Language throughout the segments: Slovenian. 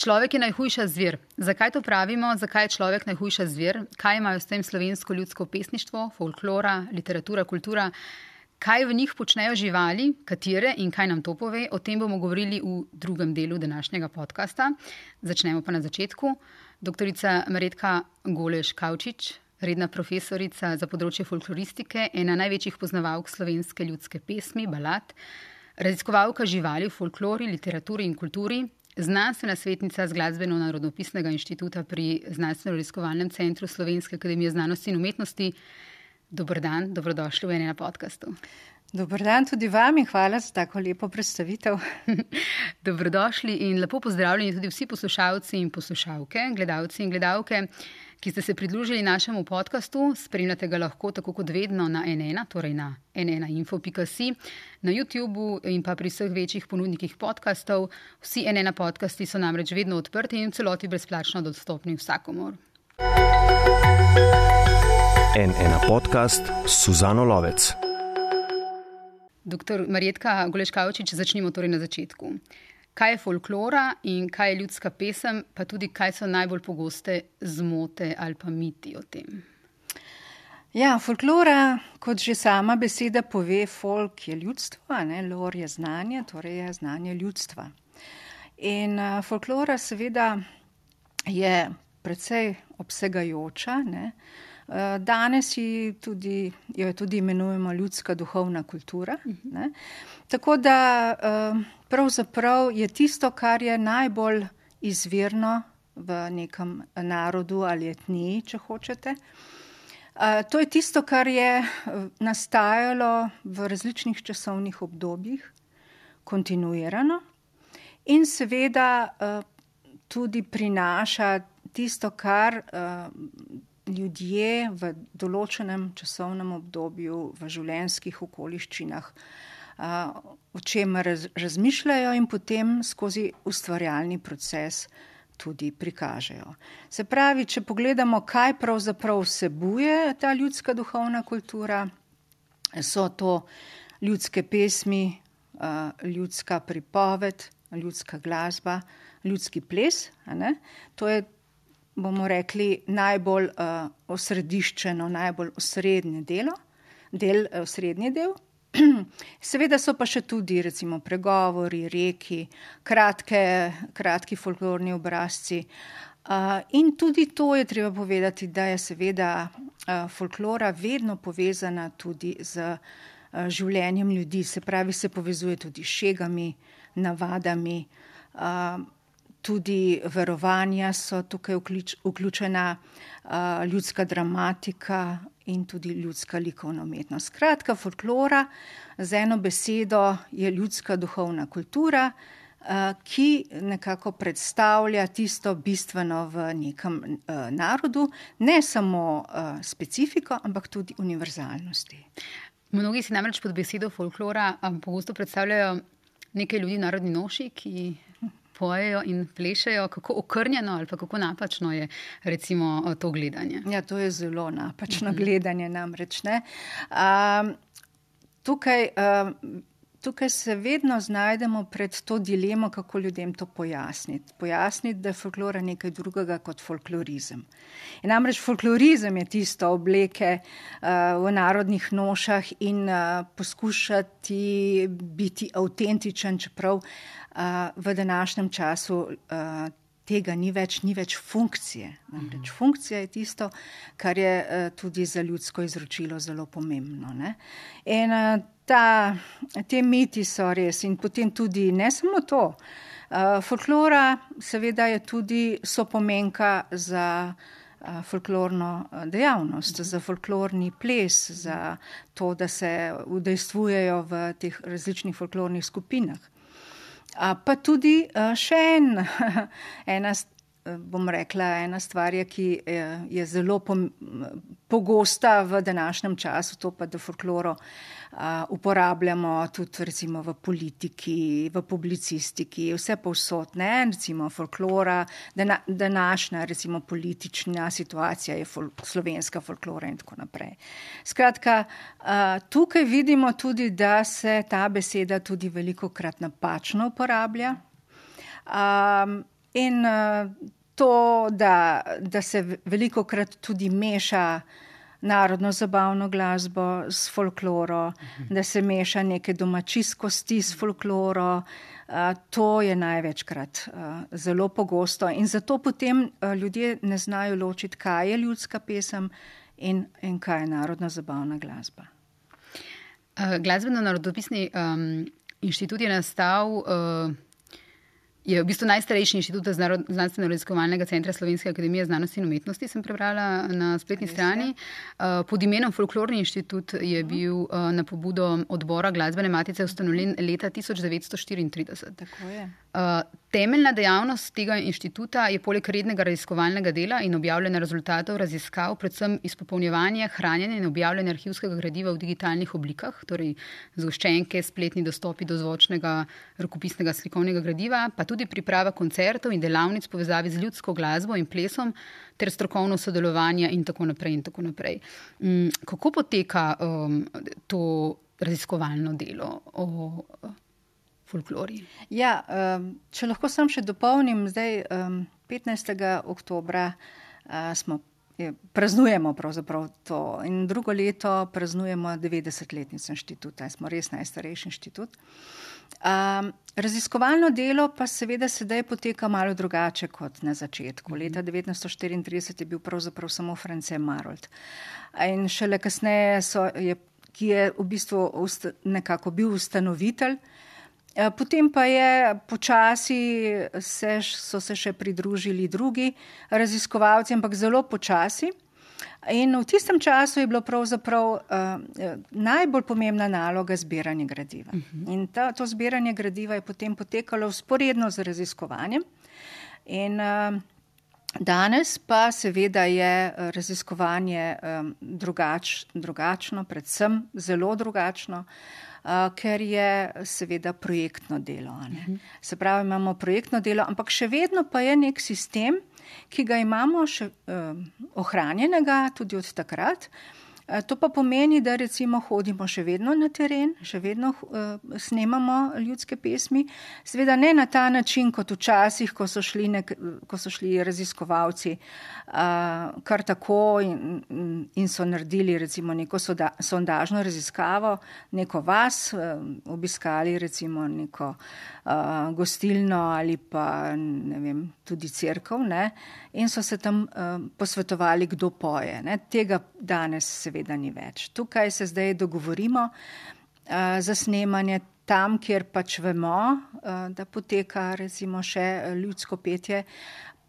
Človek je najhujša zver. Zakaj to pravimo? Zakaj je človek najhujša zver? Kaj imajo s tem slovensko ljudsko pesništvo, folklora, literatura, kultura? Kaj v njih počnejo živali, katere in kaj nam to pove? O tem bomo govorili v drugem delu današnjega podcasta. Začnemo pa na začetku. Doktorica Maretka Goleš Kavčič, redna profesorica za področje folkloristike, ena največjih poznavalk slovenske ljudske pesmi, balad, raziskovalka živali v folklori, literaturi in kulturi, znanstvena svetnica z Glasbeno-narodopisnega inštituta pri Znanstveno-raziskovalnem centru Slovenske akademije znanosti in umetnosti. Dobr dan, dobrodošli v enem podkastu. Dobr dan tudi vam in hvala za tako lepo predstavitev. Dobrodošli in lepo pozdravljeni tudi vsi poslušalci in poslušalke, gledalci in gledalke ki ste se pridružili našemu podkastu. Spremljate ga lahko tako kot vedno na NN, torej na nninfo.si, na YouTubu in pa pri vseh večjih ponudnikih podkastov. Vsi NN podcasti so namreč vedno odprti in v celoti brezplačno dostopni vsakomor. NN podcast Suzano Lovec. Doktor Marjetka Goleškavčič, začnimo torej na začetku kaj je folklora in kaj je ljudska pesem, pa tudi kaj so najbolj pogoste zmote ali pa miti o tem. Ja, folklora, kot že sama beseda pove, folk je ljudstvo, ne? lor je znanje, torej je znanje ljudstva. In uh, folklora seveda je precej obsegajoča. Ne? Danes tudi, jo tudi imenujemo ljudska duhovna kultura. Ne? Tako da pravzaprav je tisto, kar je najbolj izvirno v nekem narodu ali etniji, če hočete. To je tisto, kar je nastajalo v različnih časovnih obdobjih, kontinuirano in seveda tudi prinaša tisto, kar ljudje v določenem časovnem obdobju, v življenjskih okoliščinah, o čemer razmišljajo in potem skozi ustvarjalni proces tudi prikažejo. Se pravi, če pogledamo, kaj pravzaprav vsebuje ta ljudska duhovna kultura, so to ljudske pesmi, ljudska pripoved, ljudska glasba, ljudski ples. To je bomo rekli, najbolj uh, osrediščeno, najbolj osrednje delo, del, osrednji del. Seveda so pa še tudi recimo pregovori, reki, kratke, kratki folklorni obrazci. Uh, in tudi to je treba povedati, da je seveda uh, folklora vedno povezana tudi z uh, življenjem ljudi, se pravi, se povezuje tudi s šegami, navadami. Uh, tudi verovanja so tukaj vključ, vključena, uh, ljudska dramatika in tudi ljudska likovna umetnost. Skratka, folklora z eno besedo je ljudska duhovna kultura, uh, ki nekako predstavlja tisto bistveno v nekem uh, narodu, ne samo uh, specifiko, ampak tudi univerzalnosti. Mnogi si namreč pod besedo folklora pogosto predstavljajo nekaj ljudi, narodni noši, ki pojejo in plešejo, kako okrnjeno ali kako napačno je recimo, to gledanje. Ja, to je zelo napačno gledanje, namreč. Um, tukaj, um, tukaj se vedno znajdemo pred to dilemo, kako ljudem to pojasniti. Pojasniti, da je folklora nekaj drugega kot folklorizem. In namreč folklorizem je tisto obleke uh, v narodnih nošah in uh, poskušati biti avtentičen, čeprav uh, v današnjem času tega ni več, ni več funkcije. Namreč funkcija je tisto, kar je tudi za ljudsko izročilo zelo pomembno. Ne? In ta, te miti so res in potem tudi ne samo to. Folklora seveda je tudi sopomenka za folklorno dejavnost, za folklorni ples, za to, da se udejstvujejo v teh različnih folklornih skupinah. Pa tudi še en, ena, bom rekla, ena stvar, je, ki je zelo pogosta v današnjem času, to pa, da folkloro uporabljamo tudi recimo v politiki, v publicistiki, vse povsod, ne, recimo folklora, današnja recimo politična situacija je fol, slovenska folklora in tako naprej. Skratka, tukaj vidimo tudi, da se ta beseda tudi veliko krat napačno uporablja. in uh, to, da, da se veliko krat tudi meša narodno zabavno glasbo s folkloro, mhm. da se meša neke domačijskosti s folkloro. Uh, to je največkrat uh, zelo pogosto in zato potem uh, ljudje ne znajo ločiti, kaj je ljudska pesem in, in kaj je narodna zabavna glasba. Uh, Glasbeno-narodopisni um, inštitut je nastal. Uh, Je v bistvu najstarejši inštitut znanstveno-raziskovalnega centra Slovenske akademije znanosti in umetnosti, sem prebrala na spletni strani. Uh, pod imenom Folklorni inštitut je bil uh, na pobudo odbora glasbene matice ustanovljen leta 1934. Tako je. Temeljna dejavnost tega inštituta je poleg rednega raziskovalnega dela in objavljanja rezultatov raziskav, predvsem izpopolnjevanje, hranjenje in objavljanje arhivskega gradiva v digitalnih oblikah, torej zgoščenke, spletni dostopi do zvočnega, rokopisnega, slikovnega gradiva, pa tudi priprava koncertov in delavnic povezavi z ljudsko glasbo in plesom ter strokovno sodelovanje in tako naprej. In tako naprej. Um, kako poteka um, to raziskovalno delo? O, folklori. Ja, um, če lahko sam še dopolnim, zdaj um, 15. oktobra uh, smo. Praznujemo pravzaprav to in drugo leto praznujemo 90-letnico inštituta, smo res najstarejši inštitut. Um, raziskovalno delo pa seveda sedaj poteka malo drugače kot na začetku. Leta 1934 je bil pravzaprav samo France Marold. In šele kasneje, so, je, ki je v bistvu usta, nekako bil ustanovitelj, potem pa je počasi, se, so se še pridružili drugi raziskovalci, ampak zelo počasi. In v tistem času je bilo pravzaprav uh, najbolj pomembna naloga zbiranje gradiva. Uh mhm. -huh. In ta, to zbiranje gradiva je potem potekalo usporedno z raziskovanjem. In uh, danes pa seveda je raziskovanje um, drugač, drugačno, predvsem zelo drugačno. Uh, ker je seveda projektno delo. Ne. Se pravi, imamo projektno delo, ampak še vedno pa je nek sistem, ki ga imamo še uh, ohranjenega tudi od takrat. Eh, to pa pomeni, da recimo hodimo še vedno na teren, še vedno uh, snemamo ljudske pesmi. Seveda ne na ta način, kot včasih, ko so šli, nek, ko so šli raziskovalci uh, kar tako in, in so naredili recimo neko soda, sondažno raziskavo, neko vas, uh, obiskali recimo neko uh, gostilno ali pa ne vem, tudi crkv ne, in so se tam uh, posvetovali, kdo poje. Ne. Tega danes seveda seveda ni več. Tukaj se zdaj dogovorimo uh, za snemanje tam, kjer pač vemo, uh, da poteka recimo še ljudsko petje.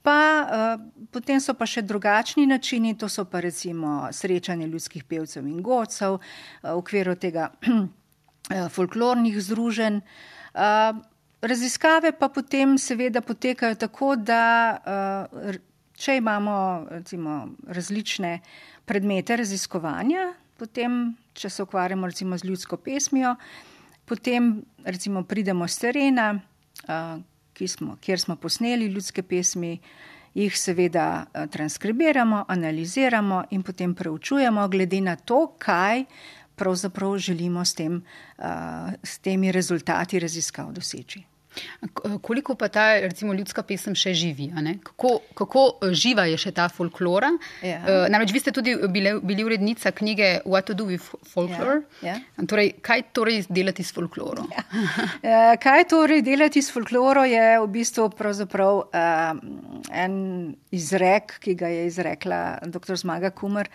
Pa uh, potem so pa še drugačni načini, to so pa recimo srečanje ljudskih pevcev in godcev uh, v okviru tega folklornih združenj. Uh, raziskave pa potem seveda potekajo tako, da če imamo recimo različne predmete raziskovanja, potem, če se ukvarjamo recimo z ljudsko pesmijo, potem recimo pridemo z terena, smo, kjer smo posneli ljudske pesmi, jih seveda transkribiramo, analiziramo in potem preučujemo glede na to, kaj pravzaprav želimo s, tem, s temi rezultati raziskav doseči. Koliko pa ta recimo, ljudska pesem še živi? Kako, kako eh, živa je še ta folklora? Ja. Uh, namreč vi ste tudi bile, bili urednica knjige What to do with folklore. Ja. Ja. Torej, kaj torej delati s folklorom? Ja. Uh, kaj torej delati s folklorom je v bistvu pravzaprav uh, en izrek, ki ga je izrekla dr. Zmaga Kumar.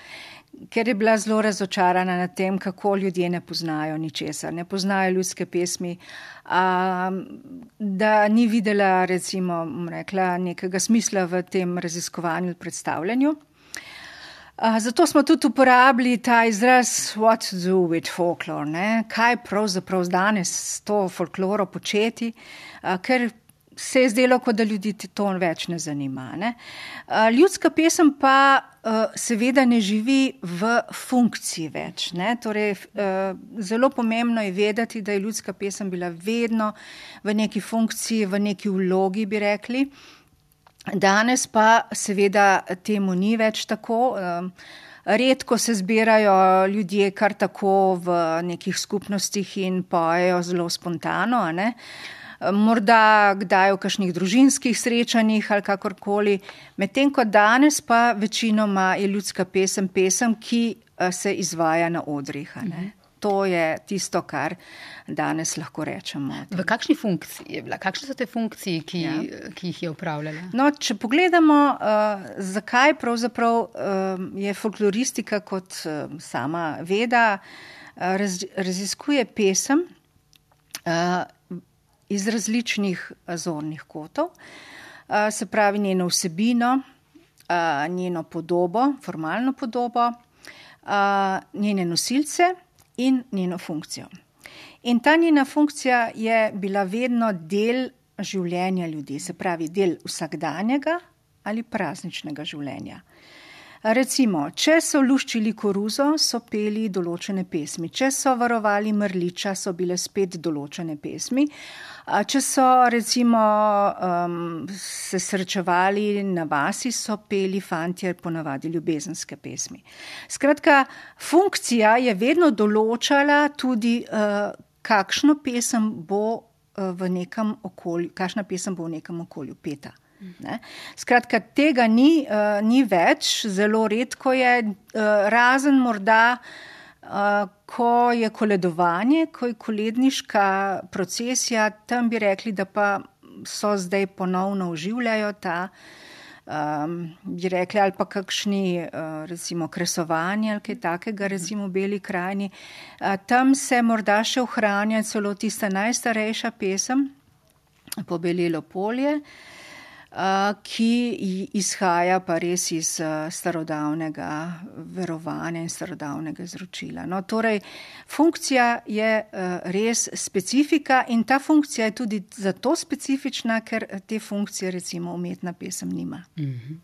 Ker je bila zelo razočarana nad tem, kako ljudje ne poznajo ničesar, ne poznajo ljudske pesmi, uh, da ni videla recimo, rekla, nekega smisla v tem raziskovanju in predstavljanju. Zato smo tudi uporabili ta izraz what to do with folklore, ne? kaj pravzaprav danes s to folkloro početi, ker se je zdelo, kot da ljudi to več ne zanima. Ne? Ljudska pesem pa seveda ne živi v funkciji več. Torej, zelo pomembno je vedeti, da je ljudska pesem bila vedno v neki funkciji, v neki vlogi, bi rekli. Danes pa seveda temu ni več tako. Redko se zbirajo ljudje kar tako v nekih skupnostih in pojejo zelo spontano. Morda kdaj v kakšnih družinskih srečanjih ali kakorkoli. Medtem ko danes pa večinoma je ljudska pesem pesem, ki se izvaja na odrih. To je tisto, kar danes lahko rečemo. V kakšni funkciji je bila? Kakšne so te funkcije, ki, ja. ki jih je upravljala? No, če pogledamo, uh, zakaj pravzaprav uh, je folkloristika kot uh, sama veda, uh, raz, raziskuje pesem uh, iz različnih zornih kotov, uh, se pravi njeno vsebino, uh, njeno podobo, formalno podobo, njene nosilce in njeno funkcijo. In ta njena funkcija je bila vedno del življenja ljudi, se pravi del vsakdanjega ali prazničnega življenja. Recimo, če so luščili koruzo, so peli določene pesmi, če so varovali mrliča, so bile spet določene pesmi. Če so recimo um, se srečevali na vasi, so peli fantje ponavadi ljubezenske pesmi. Skratka, funkcija je vedno določala tudi, uh, kakšno pesem bo uh, v nekem okolju, kakšna pesem bo v nekem okolju peta. Ne? Skratka, tega ni, uh, ni več, zelo redko je, uh, razen morda uh, ko je koledovanje, ko je koledniška procesija, tam bi rekli, da pa so zdaj ponovno oživljajo ta, um, bi rekli, ali pa kakšni, uh, recimo, kresovanje ali kaj takega, recimo, v Beli krajini. Uh, tam se morda še ohranja celo tista najstarejša pesem, Pobelilo polje. Uh, ki izhaja pa res iz starodavnega verovanja in starodavnega izročila. No, torej, funkcija je res specifika in ta funkcija je tudi zato specifična, ker te funkcije recimo umetna pesem nima. Mhm.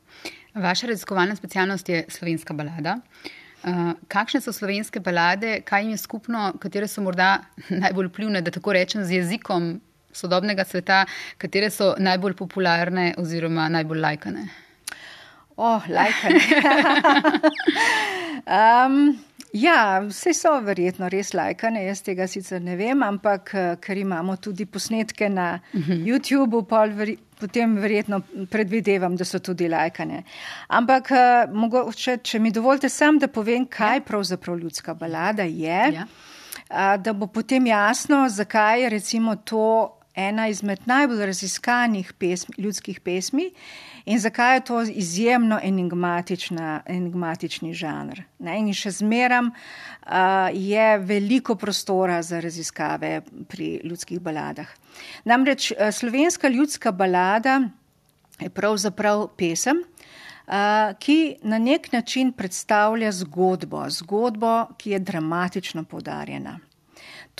Vaša raziskovalna specialnost je slovenska balada. Uh, kakšne so slovenske balade, kaj jim je skupno, katere so morda najbolj vplivne, da tako rečem, z jezikom sodobnega sveta, katere so najbolj popularne oziroma najbolj lajkane? Oh, lajkane. um, ja, vse so verjetno res lajkane, jaz tega sicer ne vem, ampak eh, ker imamo tudi posnetke na uh mhm. -huh. YouTubu, veri, potem verjetno predvidevam, da so tudi lajkane. Ampak uh, mogoče, če mi dovolite sam, da povem, kaj ja. pravzaprav ljudska balada je. Ja. Da bo potem jasno, zakaj je recimo to ena izmed najbolj raziskanih pesmi, ljudskih pesmi in zakaj je to izjemno enigmatični žanr. Ne? In še zmeram uh, je veliko prostora za raziskave pri ljudskih baladah. Namreč slovenska ljudska balada je pravzaprav pesem. Ki na nek način predstavlja zgodbo, zgodbo, ki je dramatično podarjena.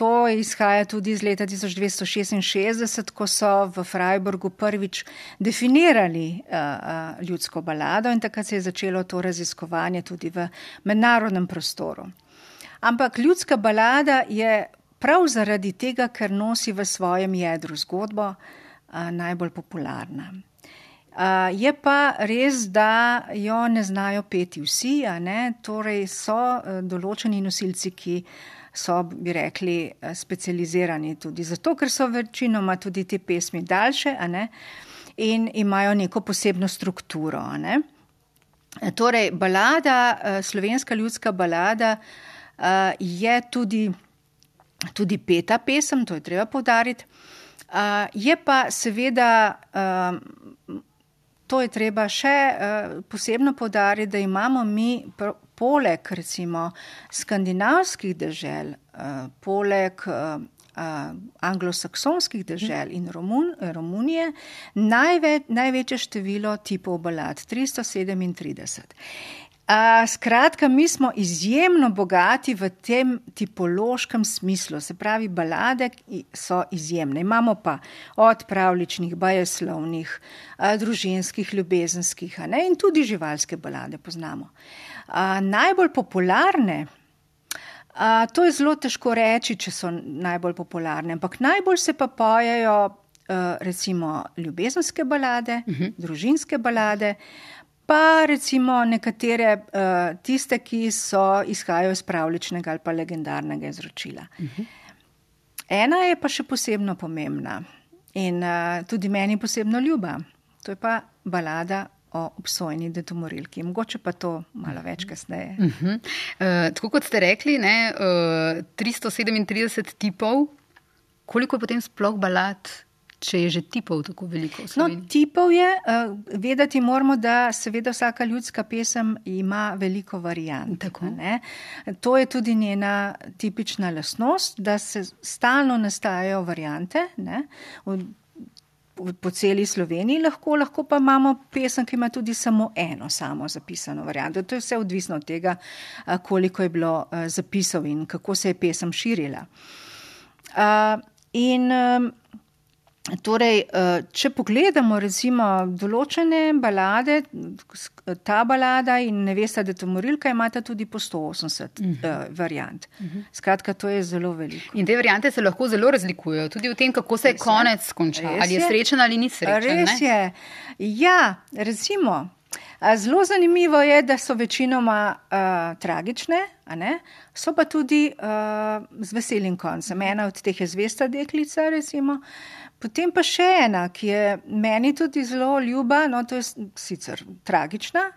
To izhaja tudi iz leta 1266, ko so v Freiburgu prvič definirali uh, ljudsko balado in takrat se je začelo to raziskovanje tudi v mednarodnem prostoru. Ampak ljudska balada je prav zaradi tega, ker nosi v svojem jedru zgodbo, uh, najbolj popularna. Uh, je pa res, da jo ne znajo peti vsi, torej so uh, določeni nosilci, ki uh, so, bi rekli, eh, specializirani tudi zato, ker so večinoma tudi te pesmi daljše in imajo neko posebno strukturo. Torej, balada, eh, slovenska ljudska balada eh, je tudi, tudi peta pesem, to je treba povdariti. Je pa seveda, to je treba še posebno povdariti, da imamo mi poleg recimo skandinavskih dežel, uh, poleg uh, anglosaksonskih dežel in Romun, Romunije, najve, največje število tipov balad, 337. Uh, skratka, mi smo izjemno bogati v tem tipološkem smislu, se pravi, balade so izjemne. Imamo pa od pravličnih, bajeslovnih, uh, družinskih, ljubezenskih ne, in tudi živalske balade poznamo. Uh, najbolj popularne, a, to je zelo težko reči, če so najbolj popularne, ampak najbolj se pa pojejo a, recimo ljubezenske balade, uh mhm. -huh. družinske balade. Pa recimo nekatere uh, tiste, ki so izhajajo iz pravličnega ali pa legendarnega izročila. Uh mhm. -huh. Ena je pa še posebno pomembna in uh, tudi meni posebno ljuba. To je pa balada o obsojeni detomorilki. Mogoče pa to malo več kasneje. Uh -huh. uh, tako kot ste rekli, ne, uh, 337 tipov, koliko je potem sploh balad? Če je že tipov tako veliko? No, tipov je, uh, vedeti moramo, da seveda vsaka ljudska pesem ima veliko variant. To je tudi njena tipična lasnost, da se stalno nastajajo variante. Ne? po celi Sloveniji, lahko, lahko pa imamo pesem, ki ima tudi samo eno samo zapisano varianto. To je vse odvisno od tega, koliko je bilo zapisov in kako se je pesem širila. In Torej, eh, če pogledamo recimo določene balade, ta balada in nevesta Detomorilka imata tudi po 180 uh -huh. uh, variant. Uh -huh. Skratka, to je zelo veliko. In te variante se lahko zelo razlikujejo, tudi v tem, kako se je konec končal, ali je srečen ali ni srečen. Res ne? je. Ja, recimo. Zelo zanimivo je, da so večinoma uh, tragične, so pa tudi uh, z veselim koncem. Ena od teh je zvesta deklica, recimo. Potem pa še ena, ki je meni tudi zelo ljuba, no to je sicer tragična,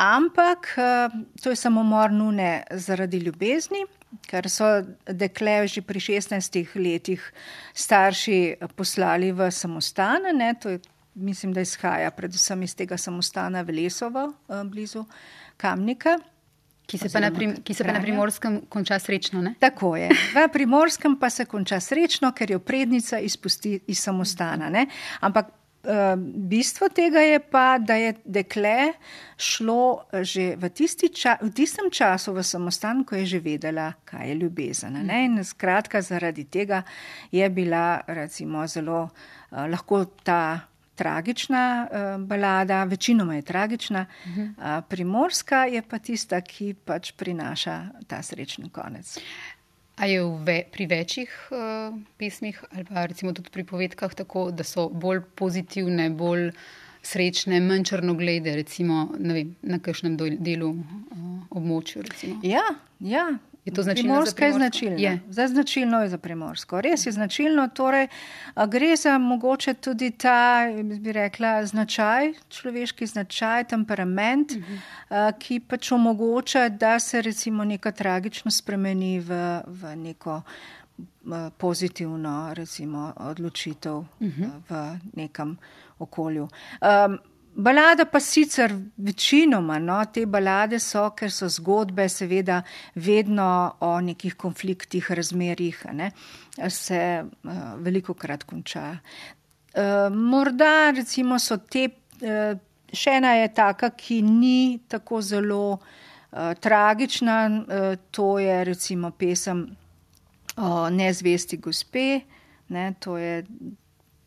ampak eh, to je samomor nune zaradi ljubezni, ker so dekle že pri 16 letih starši poslali v samostan, ne, to je, mislim, da izhaja predvsem iz tega samostana v Lesovo, eh, blizu Kamnika. Ki se, na, prim, ki se pa na primorskem konča srečno. Ne? Tako je. V primorskem pa se konča srečno, ker jo prednica izpusti iz samostana. Ne? Ampak uh, bistvo tega je pa, da je dekle šlo že v, ča, v tistem času v samostan, ko je že vedela, kaj je ljubezen. Ne? In skratka, zaradi tega je bila recimo zelo uh, lahko ta tragična uh, balada, večinoma je tragična, uh -huh. uh, primorska je pa tista, ki pač prinaša ta srečni konec. A je ve, pri večjih uh, pesmih ali pa recimo tudi pri povedkah tako, da so bolj pozitivne, bolj srečne, manj črnoglede, recimo vem, na kakšnem delu uh, območju? Recimo. Ja, ja, Je to značilno? Primorska je značilna. Je. Za značilno je za primorsko. Res je značilno, torej gre za mogoče tudi ta, bi rekla, značaj, človeški značaj, temperament, uh mhm. -huh. ki pač omogoča, da se recimo neka tragično spremeni v, v neko pozitivno recimo, odločitev uh mhm. -huh. v nekem okolju. Um, Balada pa sicer večinoma, no, te balade so, ker so zgodbe seveda vedno o nekih konfliktih, razmerih, ne, se uh, veliko krat konča. Uh, morda recimo so te, uh, še ena je taka, ki ni tako zelo uh, tragična, uh, to je recimo pesem o nezvesti gospe, ne, to je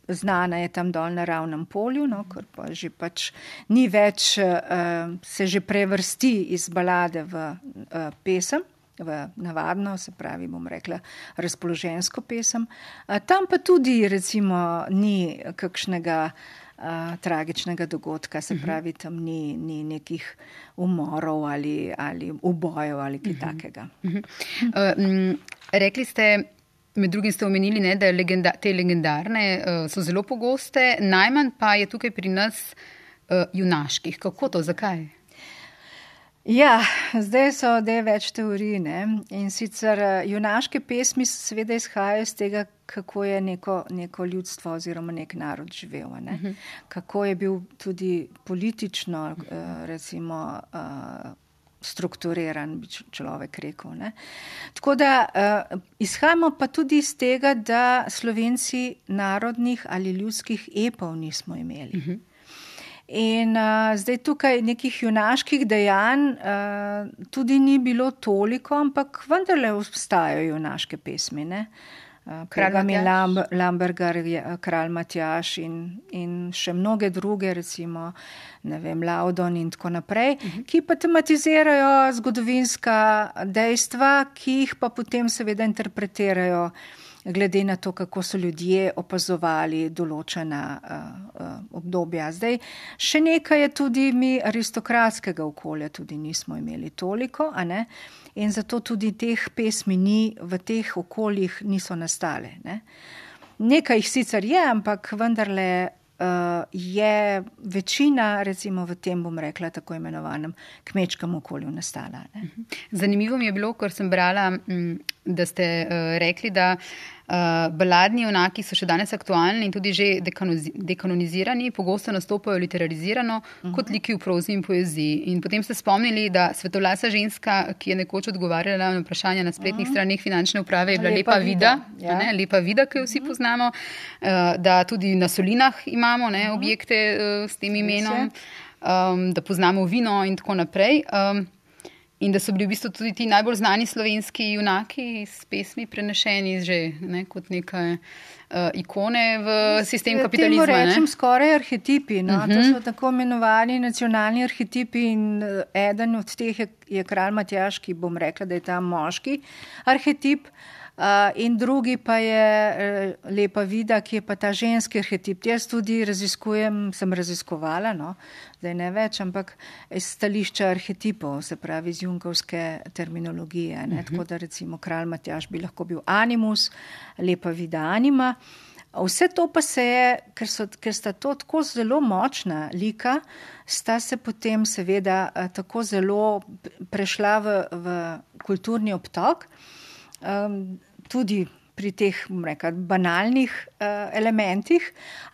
znana je tam dol na ravnem polju, no, ker pa že pač ni več, uh, se že prevrsti iz balade v uh, pesem. V navadno, se pravi, bom rekla, razpoložensko pesem. Tam pa tudi, recimo, ni kakšnega uh, tragičnega dogodka, se mhm. pravi, tam ni, ni nekih umorov ali, ali ubojev ali kaj uh mhm. -huh. takega. Uh -huh. uh, rekli ste, Med drugim ste omenili, ne, da legenda, te legendarne uh, so zelo pogoste, najmanj pa je tukaj pri nas uh, junaških. Kako to, zakaj? Ja, zdaj so dve več teorij. Ne? In sicer uh, junaške pesmi seveda izhajajo iz tega, kako je neko, neko ljudstvo oziroma nek narod živel. Ne? Uh mhm. -huh. Kako je bil tudi politično, uh, recimo. Uh, strukturiran, bi človek rekel. Ne. Tako da uh, izhajamo pa tudi iz tega, da slovenci narodnih ali ljudskih epov nismo imeli. Uh mhm. -huh. In uh, zdaj tukaj nekih junaških dejanj uh, tudi ni bilo toliko, ampak vendarle obstajajo junaške pesmi. Ne. Kralj Lamberger, kralj Matjaš in, in še mnoge druge, recimo vem, Laudon in tako naprej, uh mhm. -huh. ki pa tematizirajo zgodovinska dejstva, ki jih pa potem seveda interpretirajo glede na to, kako so ljudje opazovali določena uh, uh, obdobja. Zdaj, še nekaj je tudi mi aristokratskega okolja, tudi nismo imeli toliko, a ne? in zato tudi teh pesmi ni, v teh okoljih niso nastale. Ne? Nekaj jih sicer je, ampak vendarle uh, je večina, recimo v tem, bom rekla, tako imenovanem kmečkem okolju nastala. Ne. Mhm. Zanimivo mi je bilo, ker sem brala, mm, da ste uh, rekli, da uh, baladni junaki so še danes aktualni in tudi že dekanonizirani, pogosto nastopajo literarizirano uh -huh. kot liki v prozi in poeziji. In potem ste spomnili, da svetovlasa ženska, ki je nekoč odgovarjala na vprašanja na spletnih uh -huh. straneh finančne uprave, je bila lepa, lepa vida, vida ja. lepa vida, ki jo vsi uh -huh. poznamo, uh, da tudi na solinah imamo ne, objekte uh, s tem imenom. Um, da poznamo vino, in tako naprej. Um, In da so bili v bistvu tudi ti najbolj znani slovenski junaki iz pesmi prenešeni že ne, kot neke uh, ikone v sistem kapitalizma. To rečem skoraj arhetipi. No? Uh -huh. To mhm. so tako imenovani nacionalni arhetipi in uh, eden od teh je, je kralj Matjaš, ki bom rekla, da je ta moški arhetip. Uh, in drugi pa je uh, lepa vida, ki je pa ta ženski arhetip. Jaz tudi raziskujem, sem raziskovala, no, zdaj ne več, ampak iz stališča arhetipov, se pravi iz junkovske terminologije. Uh mhm. -huh. Tako da recimo kralj Matjaš bi lahko bil animus, lepa vida anima. Vse to pa se je, ker, so, ker sta to tako zelo močna lika, sta se potem seveda tako zelo prešla v, v kulturni obtok um, tudi pri teh rekel, banalnih uh, elementih,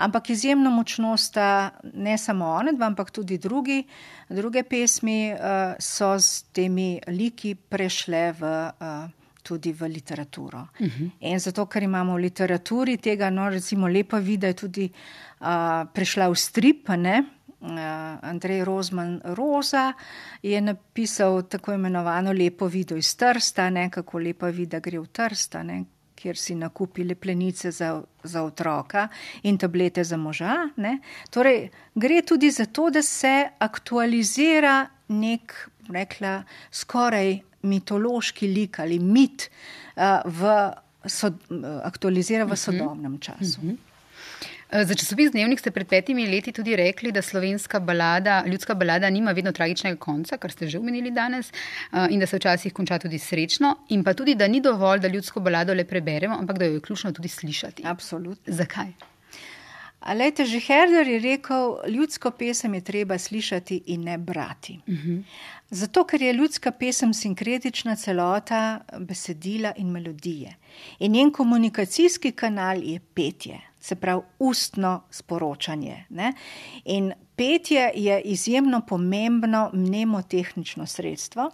ampak izjemno močno sta ne samo one, dva, ampak tudi drugi, druge pesmi uh, so s temi liki prešle v. Uh, Tudi v literaturo. Uh mhm. -huh. In zato, ker imamo v literaturi tega, no, recimo, lepa vida je tudi uh, prešla v strip, ne, Andrej Rozman Roza je napisal tako imenovano lepo video iz Trsta, ne, kako lepa vida gre v Trsta, ne, kjer si nakupi leplenice za, za otroka in tablete za moža. Ne. Torej, gre tudi za to, da se aktualizira nek, rekla, skoraj mitološki lik ali mit uh, v, so, uh, aktualizira v mhm. sodobnem času. Uh -huh. Eh, za časopis Dnevnik ste pred petimi leti tudi rekli, da slovenska balada, ljudska balada, nima vedno tragičnega konca, kar ste že omenili danes, eh, in da se včasih konča tudi srečno, in pa tudi, da ni dovolj, da ljudsko balado le preberemo, ampak da jo je ključno tudi slišati. Absolutno. Zakaj? Alejte, že Herder je rekel, ljudsko pesem je treba slišati in ne brati. Uh mhm. -huh. Zato, ker je ljudska pesem sinkretična celota besedila in melodije. In njen komunikacijski kanal je petje se pravi ustno sporočanje. Ne? In petje je izjemno pomembno mnemotehnično sredstvo.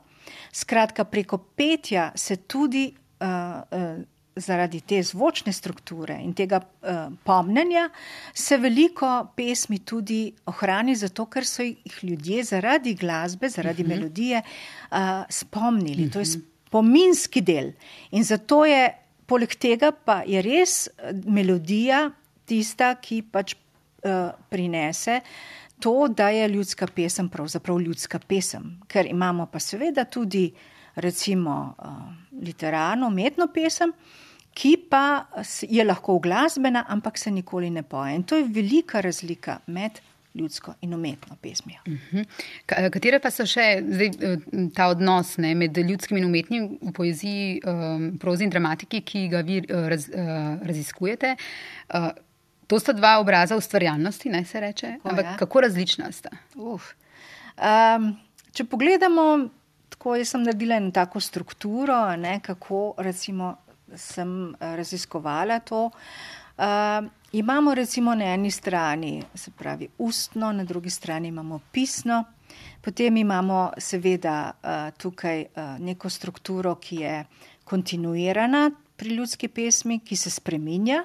Skratka, preko petja se tudi uh, uh, zaradi te zvočne strukture in tega uh, pomnenja, se veliko pesmi tudi ohrani, zato ker so jih ljudje zaradi glasbe, zaradi uh mhm. -huh. melodije uh, spomnili. Uh -huh. To je mhm. spominski del. In zato je Poleg tega pa je res eh, melodija tista, ki pač uh, prinese to, da je ljudska pesem pravzaprav ljudska pesem. Ker imamo pa seveda tudi recimo uh, literarno, umetno pesem, ki pa je lahko glasbena, ampak se nikoli ne poje. In to je velika razlika med ljudsko in umetno pesmijo. Uh mhm. -huh. Katere pa so še zdaj, eh, ta odnos ne, med ljudskim in umetnim v poeziji, um, prozi in dramatiki, ki ga vi uh, raz, uh, raziskujete? Uh, to sta dva obraza ustvarjalnosti, naj se reče. Ko, Ampak ja. kako različna sta? Um, če pogledamo, tako jaz sem naredila eno tako strukturo, ne, kako recimo sem raziskovala to. Uh, imamo recimo na eni strani, se pravi ustno, na drugi strani imamo pisno, potem imamo seveda uh, tukaj uh, neko strukturo, ki je kontinuirana pri ljudski pesmi, ki se spreminja,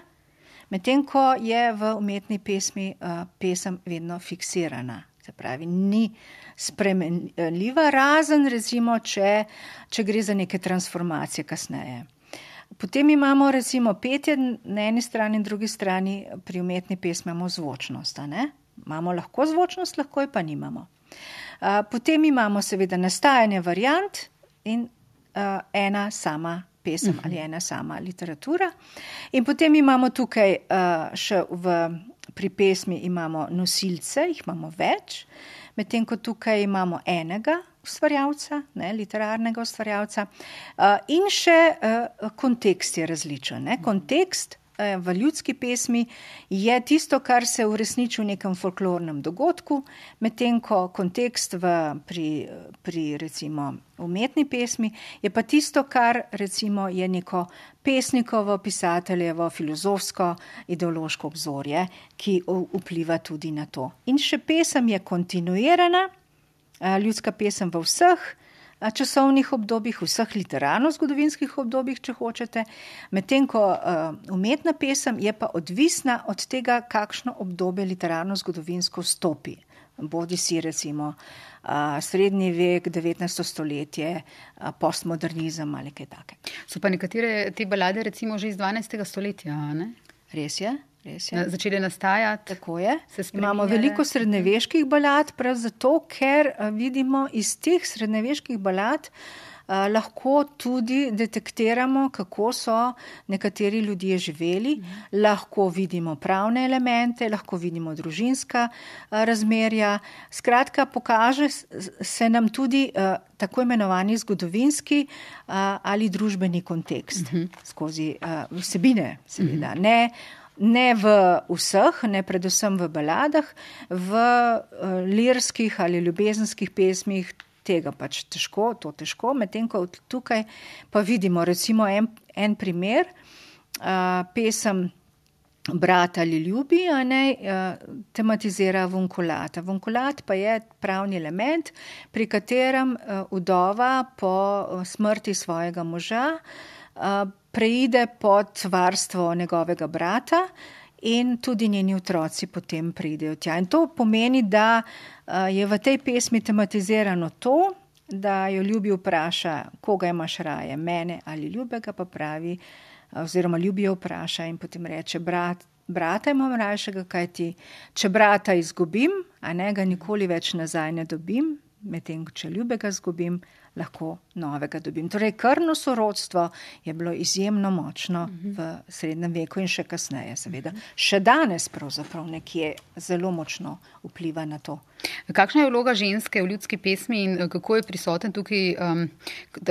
medtem ko je v umetni pesmi uh, pesem vedno fiksirana. Se pravi, ni spremenljiva, razen recimo, če, če gre za neke transformacije kasneje. Potem imamo recimo petje na eni strani in drugi strani pri umetni pesmi imamo zvočnost. Imamo lahko zvočnost, lahko jo pa nimamo. Potem imamo seveda nastajanje variant in ena sama pesem uh -huh. ali ena sama literatura. In potem imamo tukaj še v, pri pesmi imamo nosilce, jih imamo več, medtem ko tukaj imamo enega ustvarjalca, ne, literarnega ustvarjalca. Uh, in še uh, kontekst je različen. Ne. Kontekst eh, v ljudski pesmi je tisto, kar se uresniči v nekem folklornem dogodku, medtem ko kontekst v, pri, pri recimo umetni pesmi je pa tisto, kar recimo je neko pesnikovo, pisateljevo, filozofsko, ideološko obzorje, ki vpliva tudi na to. In še pesem je kontinuirana, ljudska pesem v vseh časovnih obdobjih, vseh literarno-zgodovinskih obdobjih, če hočete, medtem ko umetna pesem je pa odvisna od tega, kakšno obdobje literarno-zgodovinsko stopi. Bodi si recimo srednji vek, 19. stoletje, postmodernizem ali kaj takega. So pa nekatere te balade recimo že iz 12. stoletja, ne? Res je. Na, začeli nastajati. Tako je. Imamo veliko srednjeveških balad, prav zato, ker vidimo iz teh srednjeveških balad uh, lahko tudi detektiramo, kako so nekateri ljudje živeli, mm. lahko vidimo pravne elemente, lahko vidimo družinska uh, razmerja. Skratka, pokaže se nam tudi uh, tako imenovani zgodovinski ali družbeni kontekst -hmm. skozi vsebine, seveda. Mm -hmm. Ne v vseh, ne predvsem v baladah, v uh, lirskih ali ljubezenskih pesmih, tega pač težko, to težko. Medtem ko tukaj pa vidimo, recimo, en, en primer, uh, pesem Brat ali ljubi, a ne uh, tematizira vunkulata. Vunkulat pa je pravni element, pri katerem uh, udova po smrti svojega moža uh, preide pod varstvo njegovega brata in tudi njeni otroci potem pridejo tja. In to pomeni, da je v tej pesmi tematizirano to, da jo ljubi vpraša, koga imaš raje, mene ali ljubega, pa pravi, oziroma ljubi jo vpraša in potem reče, brat. Brata imam rajšega, kaj ti, če brata izgubim, a ne ga nikoli več nazaj ne dobim, medtem, če ljubega izgubim, lahko novega dobim. Torej, krvno sorodstvo je bilo izjemno močno v srednjem veku in še kasneje, seveda. Še danes pravzaprav nekje zelo močno vpliva na to. Kakšna je vloga ženske v ljudski pesmi in eh, kako je prisoten tukaj, um,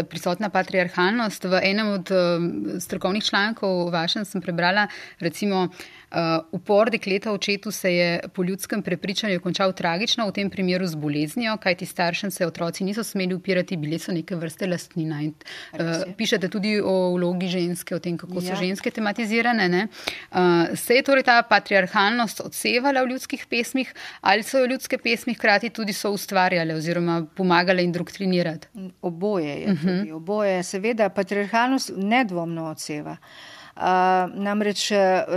prisotna patriarhalnost? V enem od um, strokovnih člankov vašem sem prebrala, recimo, Uh, upor dekleta očetu se je po ljudskem prepričanju končal tragično, v tem primeru z boleznijo, kajti staršem se otroci niso smeli upirati, so neke vrste lastnina. In, uh, pišete tudi o vlogi ženske, o tem, kako so ja. ženske tematizirane. Uh, se je torej ta patriarhalnost odsevala v ljudskih pesmih ali so jo ljudske pesmi hkrati tudi so ustvarjale oziroma pomagale indoktrinirati? Oboje je. Uh mhm. -huh. Oboje, seveda, patriarhalnost nedvomno odseva. Uh, namreč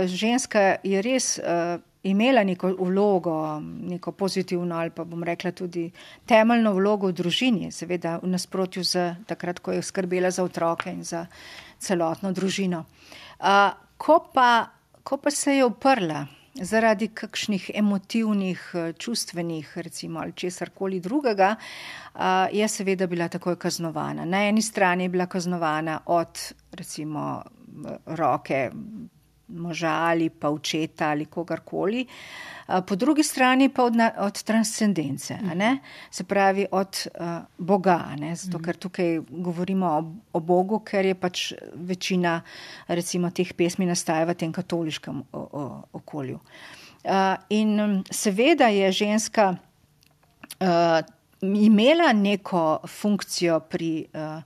ženska je res. Uh, imela neko vlogo, neko pozitivno ali pa bom rekla tudi temeljno vlogo v družini, seveda v nasprotju z takrat, ko je skrbela za otroke in za celotno družino. Uh, ko, pa, ko pa se je uprla zaradi kakšnih emotivnih, čustvenih, recimo ali česar koli drugega, uh, je seveda bila takoj kaznovana. Na eni strani je bila kaznovana od recimo roke moža ali pa očeta ali kogarkoli, po drugi strani pa od, od transcendence, se pravi od uh, Boga, ne? zato ker tukaj govorimo o, o Bogu, ker je pač večina recimo teh pesmi nastaja v tem katoliškem o, o, okolju. Uh, in seveda je ženska uh, imela neko funkcijo pri uh,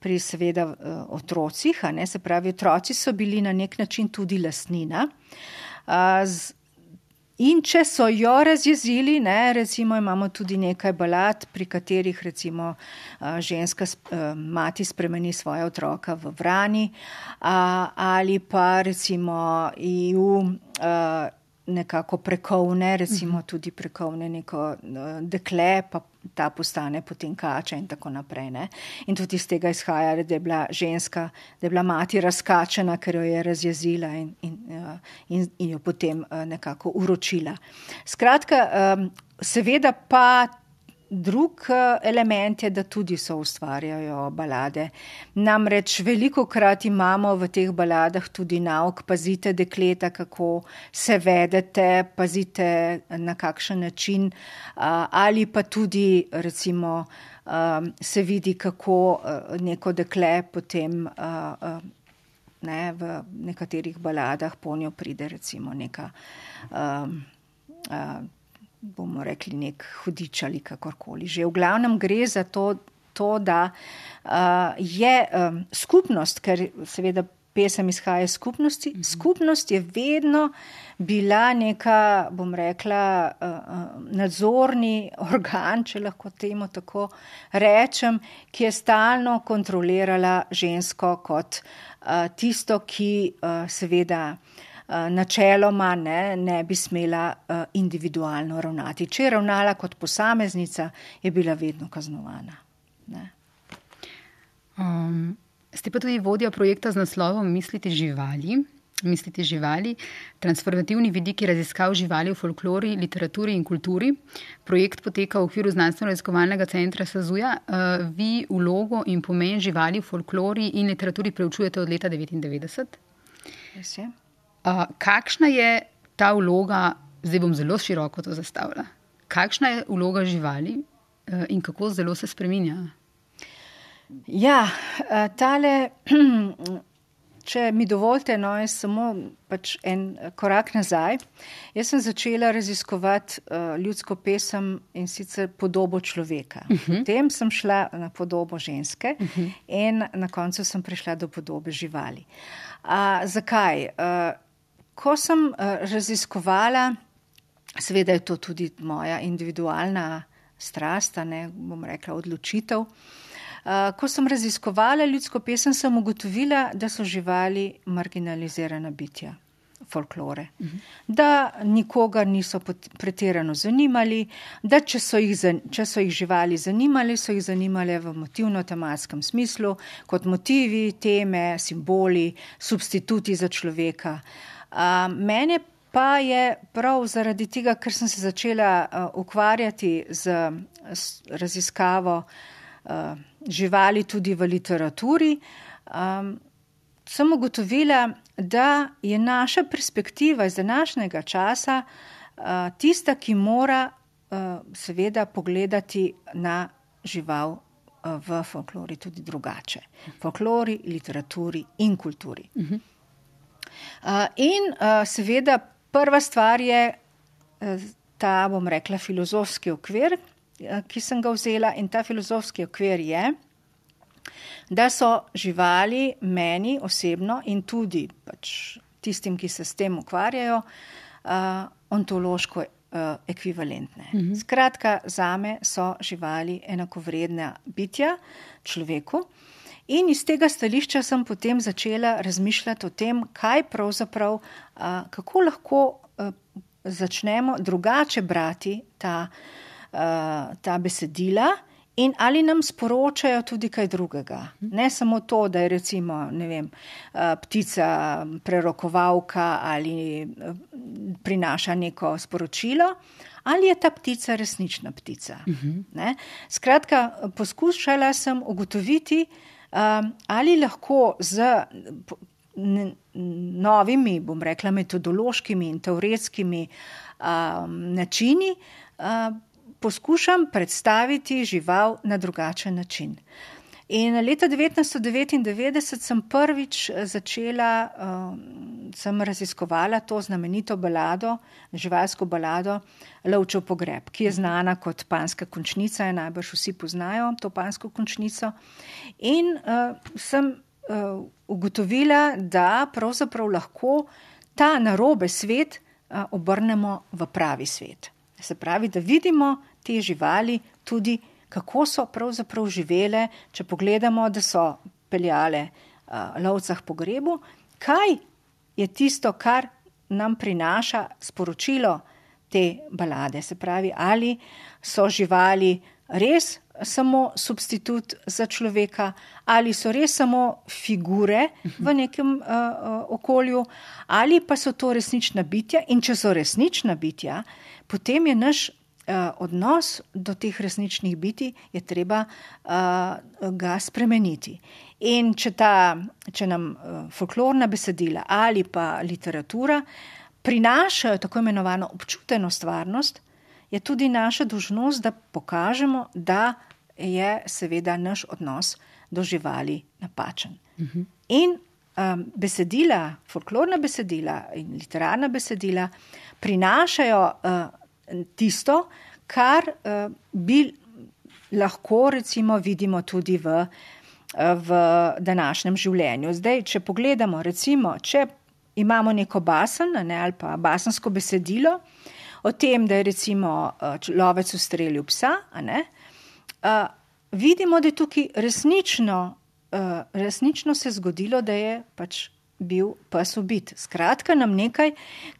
pri seveda eh, otrocih, ne, se pravi, otroci so bili na nek način tudi lasnina. In če so jo razjezili, ne, recimo imamo tudi nekaj balad, pri katerih recimo ženska mati spremeni svoje otroka v vrani ali pa recimo EU nekako prekovne, recimo mhm. tudi prekovne neko dekle, pa ta postane potem kača in tako naprej. Ne? In tudi iz tega izhaja, da je bila ženska, da je bila mati razkačena, ker jo je razjezila in, in, in, in jo potem nekako uročila. Skratka, seveda pa Drug eh, element je, da tudi so ustvarjajo balade. Namreč veliko krat imamo v teh baladah tudi nauk, pazite dekleta, kako se vedete, pazite na kakšen način, ali pa tudi recimo se vidi, kako neko dekle potem ne, v nekaterih baladah po njo pride recimo neka, bomo rekli, nek hudič ali kakorkoli. Že v glavnem gre za to, to da uh, je um, skupnost, ker seveda pesem izhaja iz skupnosti. Mhm. Skupnost je vedno bila neka, bom rekla, uh, uh, nadzorni organ, če lahko temu tako rečem, ki je stalno kontrolirala žensko kot uh, tisto, ki uh, seveda. Načeloma ne, ne bi smela uh, individualno ravnati. Če je ravnala kot posameznica, je bila vedno kaznovana. Um, Ste pa tudi vodja projekta z naslovom Mislite živali. Mislite živali, transformativni vidiki raziskav živali v folklori, literaturi in kulturi. Projekt poteka v okviru znanstveno-raziskovalnega centra Sazuja. Uh, vi vlogo in pomen živali v folklori in literaturi preučujete od leta 1999. Uh, kakšna je ta vloga, zdaj bom zelo široko to zastavila, kakšna je vloga živali uh, in kako zelo se spreminja? Ja, eh, tale, če mi dovolite, no, je samo pač en korak nazaj. Jaz sem začela raziskovati uh, ljudsko pesem in sicer podobo človeka. Uh -huh. Potem sem šla na podobo ženske uh -huh. in na koncu sem prišla do podobe živali. Uh, zakaj? Uh, ko sem uh, raziskovala, seveda je to tudi moja individualna strast, ne bom rekla odločitev. Eh, ko sem raziskovala ljudsko pesem, sem ugotovila, da so živali marginalizirana bitja. Folklore. Da nikogar niso pretirano zanimali, da če so, jih, če so jih živali zanimali, so jih zanimale v motivno-tematskem smislu, kot motivi, teme, simboli, substituti za človeka. Uh, mene pa je prav zaradi tega, ker sem se začela uh, ukvarjati z, z raziskavo uh, živali tudi v literaturi, um, sem ugotovila, da je naša perspektiva iz današnjega časa uh, tista, ki mora uh, seveda pogledati na žival uh, v folklori tudi drugače. Folklori, literaturi in kulturi. Uh -huh. Uh, in uh, seveda prva stvar je uh, ta, bom rekla, filozofski okvir, Eh, ki sem ga vzela, in ta filozofski okvir je, da so živali meni osebno in tudi pač tistim, ki se s tem ukvarjajo, ontološko ekvivalentne. -hmm. Skratka, za me so živali enakovredna bitja človeku. In iz tega stališča sem potem začela razmišljati o tem, kaj pravzaprav, uh, kako lahko uh, začnemo drugače brati ta uh, uh, ta besedila. In ali nam sporočajo tudi kaj drugega? Ne samo to, da je recimo vem, ptica prerokovalka ali prinaša neko sporočilo, ali je ta ptica resnična ptica. Ne? Skratka, poskušala sem ugotoviti, ali lahko z novimi, bom rekla, metodološkimi in teoretskimi načini poskušam predstaviti žival na drugačen način. In leta 1999 sem prvič eh, začela, uh, sem raziskovala to znamenito balado, živalsko balado Lovčev pogreb, ki je znana kot panska končnica in najbrž vsi poznajo to pansko končnico. In uh, sem uh, ugotovila, da pravzaprav lahko ta narobe svet uh, obrnemo v pravi svet. Se pravi, da vidimo, te živali tudi, kako so pravzaprav živele, če pogledamo, da so peljale uh, lovcah po grebu, kaj je tisto, kar nam prinaša sporočilo te balade. Se pravi, ali so živali res samo substitut za človeka, ali so res samo figure v nekem uh, okolju, ali pa so to resnična bitja. In če so resnična bitja, potem je naš odnos do teh resničnih biti je treba uh, ga spremeniti. In če, ta, če nam uh, folklorna besedila ali pa literatura prinašajo tako imenovano občuteno stvarnost, je tudi naša dožnost, da pokažemo, da je seveda naš odnos do živali napačen. Uh mhm. -huh. In um, besedila, folklorna besedila in literarna besedila prinašajo uh, tisto, kar uh, bi lahko recimo vidimo tudi v, v današnjem življenju. Zdaj, če pogledamo, recimo, če imamo neko basen ne, ali pa basensko besedilo o tem, da je recimo lovec ustrelil psa, ne, vidimo, da je tukaj resnično, resnično se zgodilo, da je pač bil pes ubit. Skratka, nam nekaj,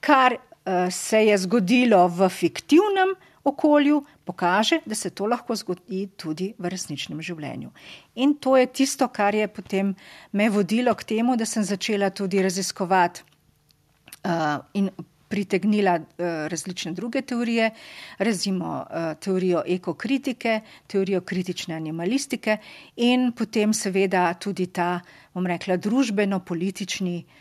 kar se je zgodilo v fiktivnem okolju, pokaže, da se to lahko zgodi tudi v resničnem življenju. In to je tisto, kar je potem me vodilo k temu, da sem začela tudi raziskovati uh, in pritegnila uh, različne druge teorije, razimo uh, teorijo ekokritike, teorijo kritične animalistike in potem seveda tudi ta, bom rekla, družbeno-politični uh,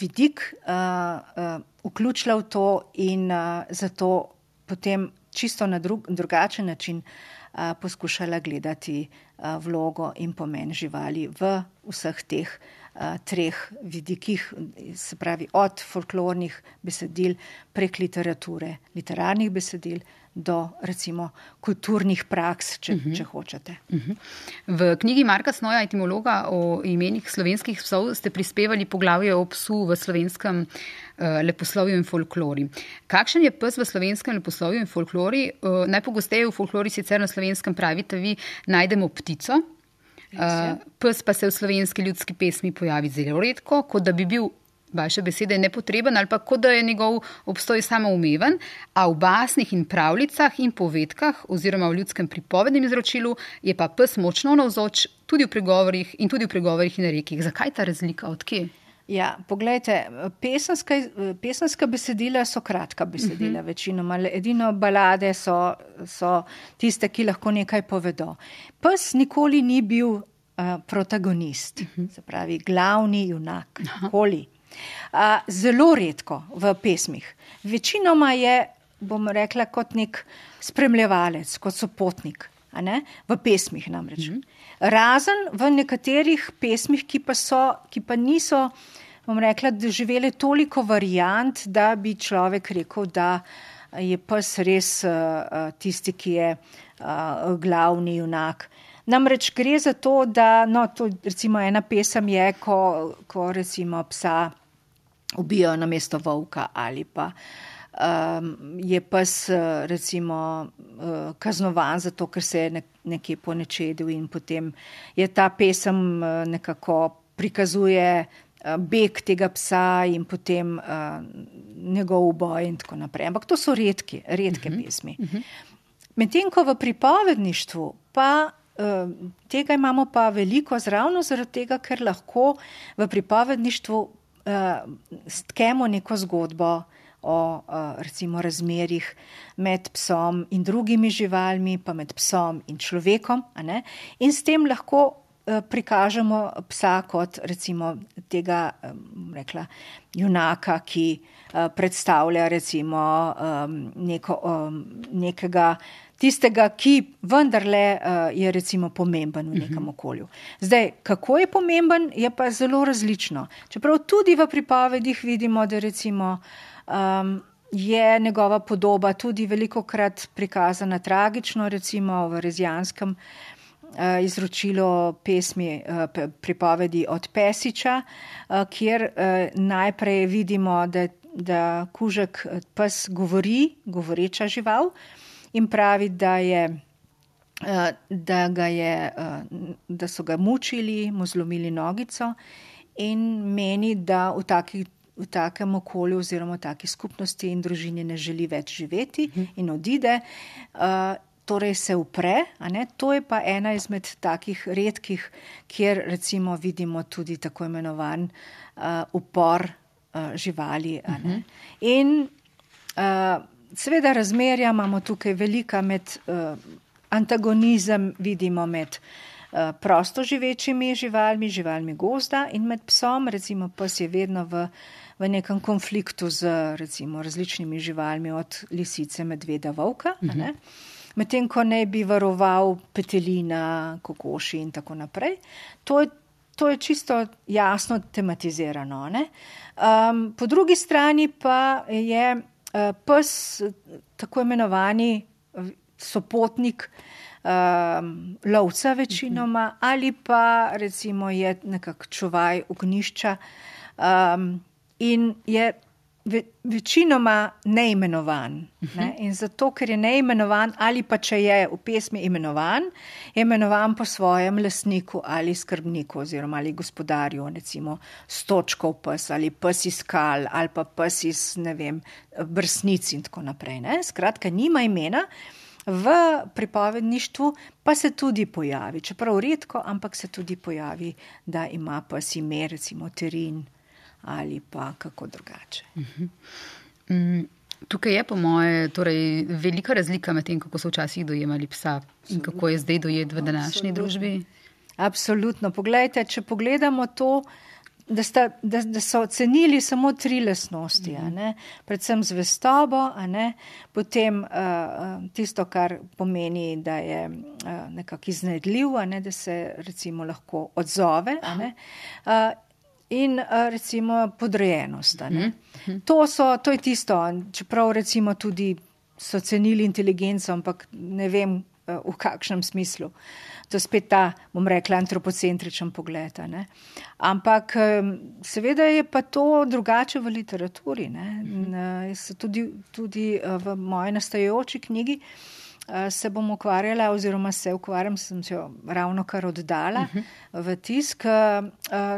vidik uh, uh, vključila v to in uh, zato potem čisto na drug, drugačen način uh, poskušala gledati uh, vlogo in pomen živali v vseh teh uh, treh vidikih, se pravi od folklornih besedil prek literature, literarnih besedil do recimo kulturnih praks, če, uh mhm. -huh. če hočete. Uh mhm. -huh. V knjigi Marka Snoja, etimologa o imenih slovenskih psov, ste prispevali poglavje o psu v slovenskem uh, leposlovju in folklori. Kakšen je pes v slovenskem leposlovju in folklori? Uh, najpogosteje v folklori sicer na slovenskem pravite vi najdemo ptico, Uh, pes pa se v slovenski ljudski pesmi pojavi zelo redko, kot da bi bil, vaše besede, nepotreben ali pa kot da je njegov obstoj samoumeven, a v basnih in pravljicah in povedkah oziroma v ljudskem pripovednem izročilu je pa pes močno navzoč tudi v pregovorih in tudi v pregovorih in rekih. Zakaj ta razlika, odkje? Ja, poglejte, pesenska, pesenska besedila so kratka besedila, uh mhm. -huh. večinoma. Edino balade so, so tiste, ki lahko nekaj povedo. Pes nikoli ni bil uh, protagonist, uh mhm. -huh. se pravi, glavni junak. Nikoli. Zelo redko v pesmih. Večinoma je, bom rekla, kot nek spremljevalec, kot sopotnik. V pesmih namreč. Mhm. -huh. Razen v nekaterih pesmih, ki pa, so, ki pa niso, bom rekla, doživele toliko variant, da bi človek rekel, da je pes res uh, tisti, ki je uh, glavni junak. Namreč gre za to, da no, to, recimo ena pesem je, ko, ko recimo psa ubijo na mesto volka ali pa um, je pes recimo uh, kaznovan zato, ker se je nek, nekje ponečedil in potem je ta pesem uh, nekako prikazuje uh, beg tega psa in potem uh, njegov uboj in tako naprej. Ampak to so redke, redke uh mhm. -huh. pesmi. Uh -huh. Medtem ko v pripovedništvu pa uh, tega imamo pa veliko zravno zaradi tega, ker lahko v pripovedništvu uh, stkemo neko zgodbo o uh, recimo razmerih med psom in drugimi živalmi, pa med psom in človekom. In s tem lahko uh, prikažemo psa kot recimo tega, um, rekla, junaka, ki predstavlja recimo neko, nekega tistega, ki vendarle uh, je recimo pomemben v nekem mhm. okolju. Zdaj, kako je pomemben, je pa zelo različno. Čeprav tudi v pripovedih vidimo, da recimo um, je njegova podoba tudi veliko krat prikazana tragično, recimo v Rezijanskem uh, izročilu pesmi uh, pripovedi od Pesiča, uh, kjer uh, najprej vidimo, da, da kužek pes govori, govoreča žival in pravi, da, je, da, je, da so ga mučili, mu zlomili nogico in meni, da v takih v takem okolju oziroma v taki skupnosti in družini ne želi več živeti in odide. Uh, Torej se upre, to je pa ena izmed takih redkih, kjer recimo vidimo tudi tako imenovan uh, upor uh, živali. Uh -huh. In uh, seveda razmerja imamo tukaj velika med uh, antagonizem, vidimo med uh, Eh, prosto živečimi živalmi, živalmi gozda in med psom, recimo pes je vedno v, v nekem konfliktu z recimo, različnimi živalmi, od lisice, medveda, volka. Mhm. -huh. Medtem ko ne bi varoval petelina, kokoši in tako naprej. To je to je čisto jasno tematizirano. Um, po drugi strani pa je pes tako imenovani sopotnik um, lovca večinoma ali pa recimo je nekak čuvaj ognišča um, in je ve, večinoma neimenovan. Ne? In zato, ker je neimenovan, ali pa če je v pesmi imenovan, je imenovan po svojem lasniku ali skrbniku oziroma ali gospodarju, recimo stočkov pes ali pes iz skal ali pa pes iz, ne vem, brsnic in tako naprej. Ne? Skratka, nima imena. V pripovedništvu pa se tudi pojavi, čeprav redko, ampak se tudi pojavi, da ima pa si ime, recimo terin, ali pa kako drugače. Mm, tukaj je, po moje, torej, velika razlika med tem, kako so včasih dojemali psa in kako je zdaj dojet v današnji Absolutno. družbi. Absolutno. Poglejte, če pogledamo to, da, sta, da, da so ocenili samo tri lasnosti, mm predvsem zvestobo, potem uh, tisto, kar pomeni, da je uh, nekako iznajdljiv, ne, da se recimo lahko odzove. Uh, in recimo podrejenost. Mm -hmm. to, so, to je tisto, čeprav recimo tudi so cenili inteligenco, ampak ne vem v kakšnem smislu. To je spet ta, bom rekla, antropocentričen pogled. Ne? Ampak seveda je pa to drugače v literaturi. Ne? Tudi, tudi v moji nastajajoči knjigi se bom ukvarjala, oziroma se ukvarjam, sem se jo ravno kar oddala uh -huh. v tisk.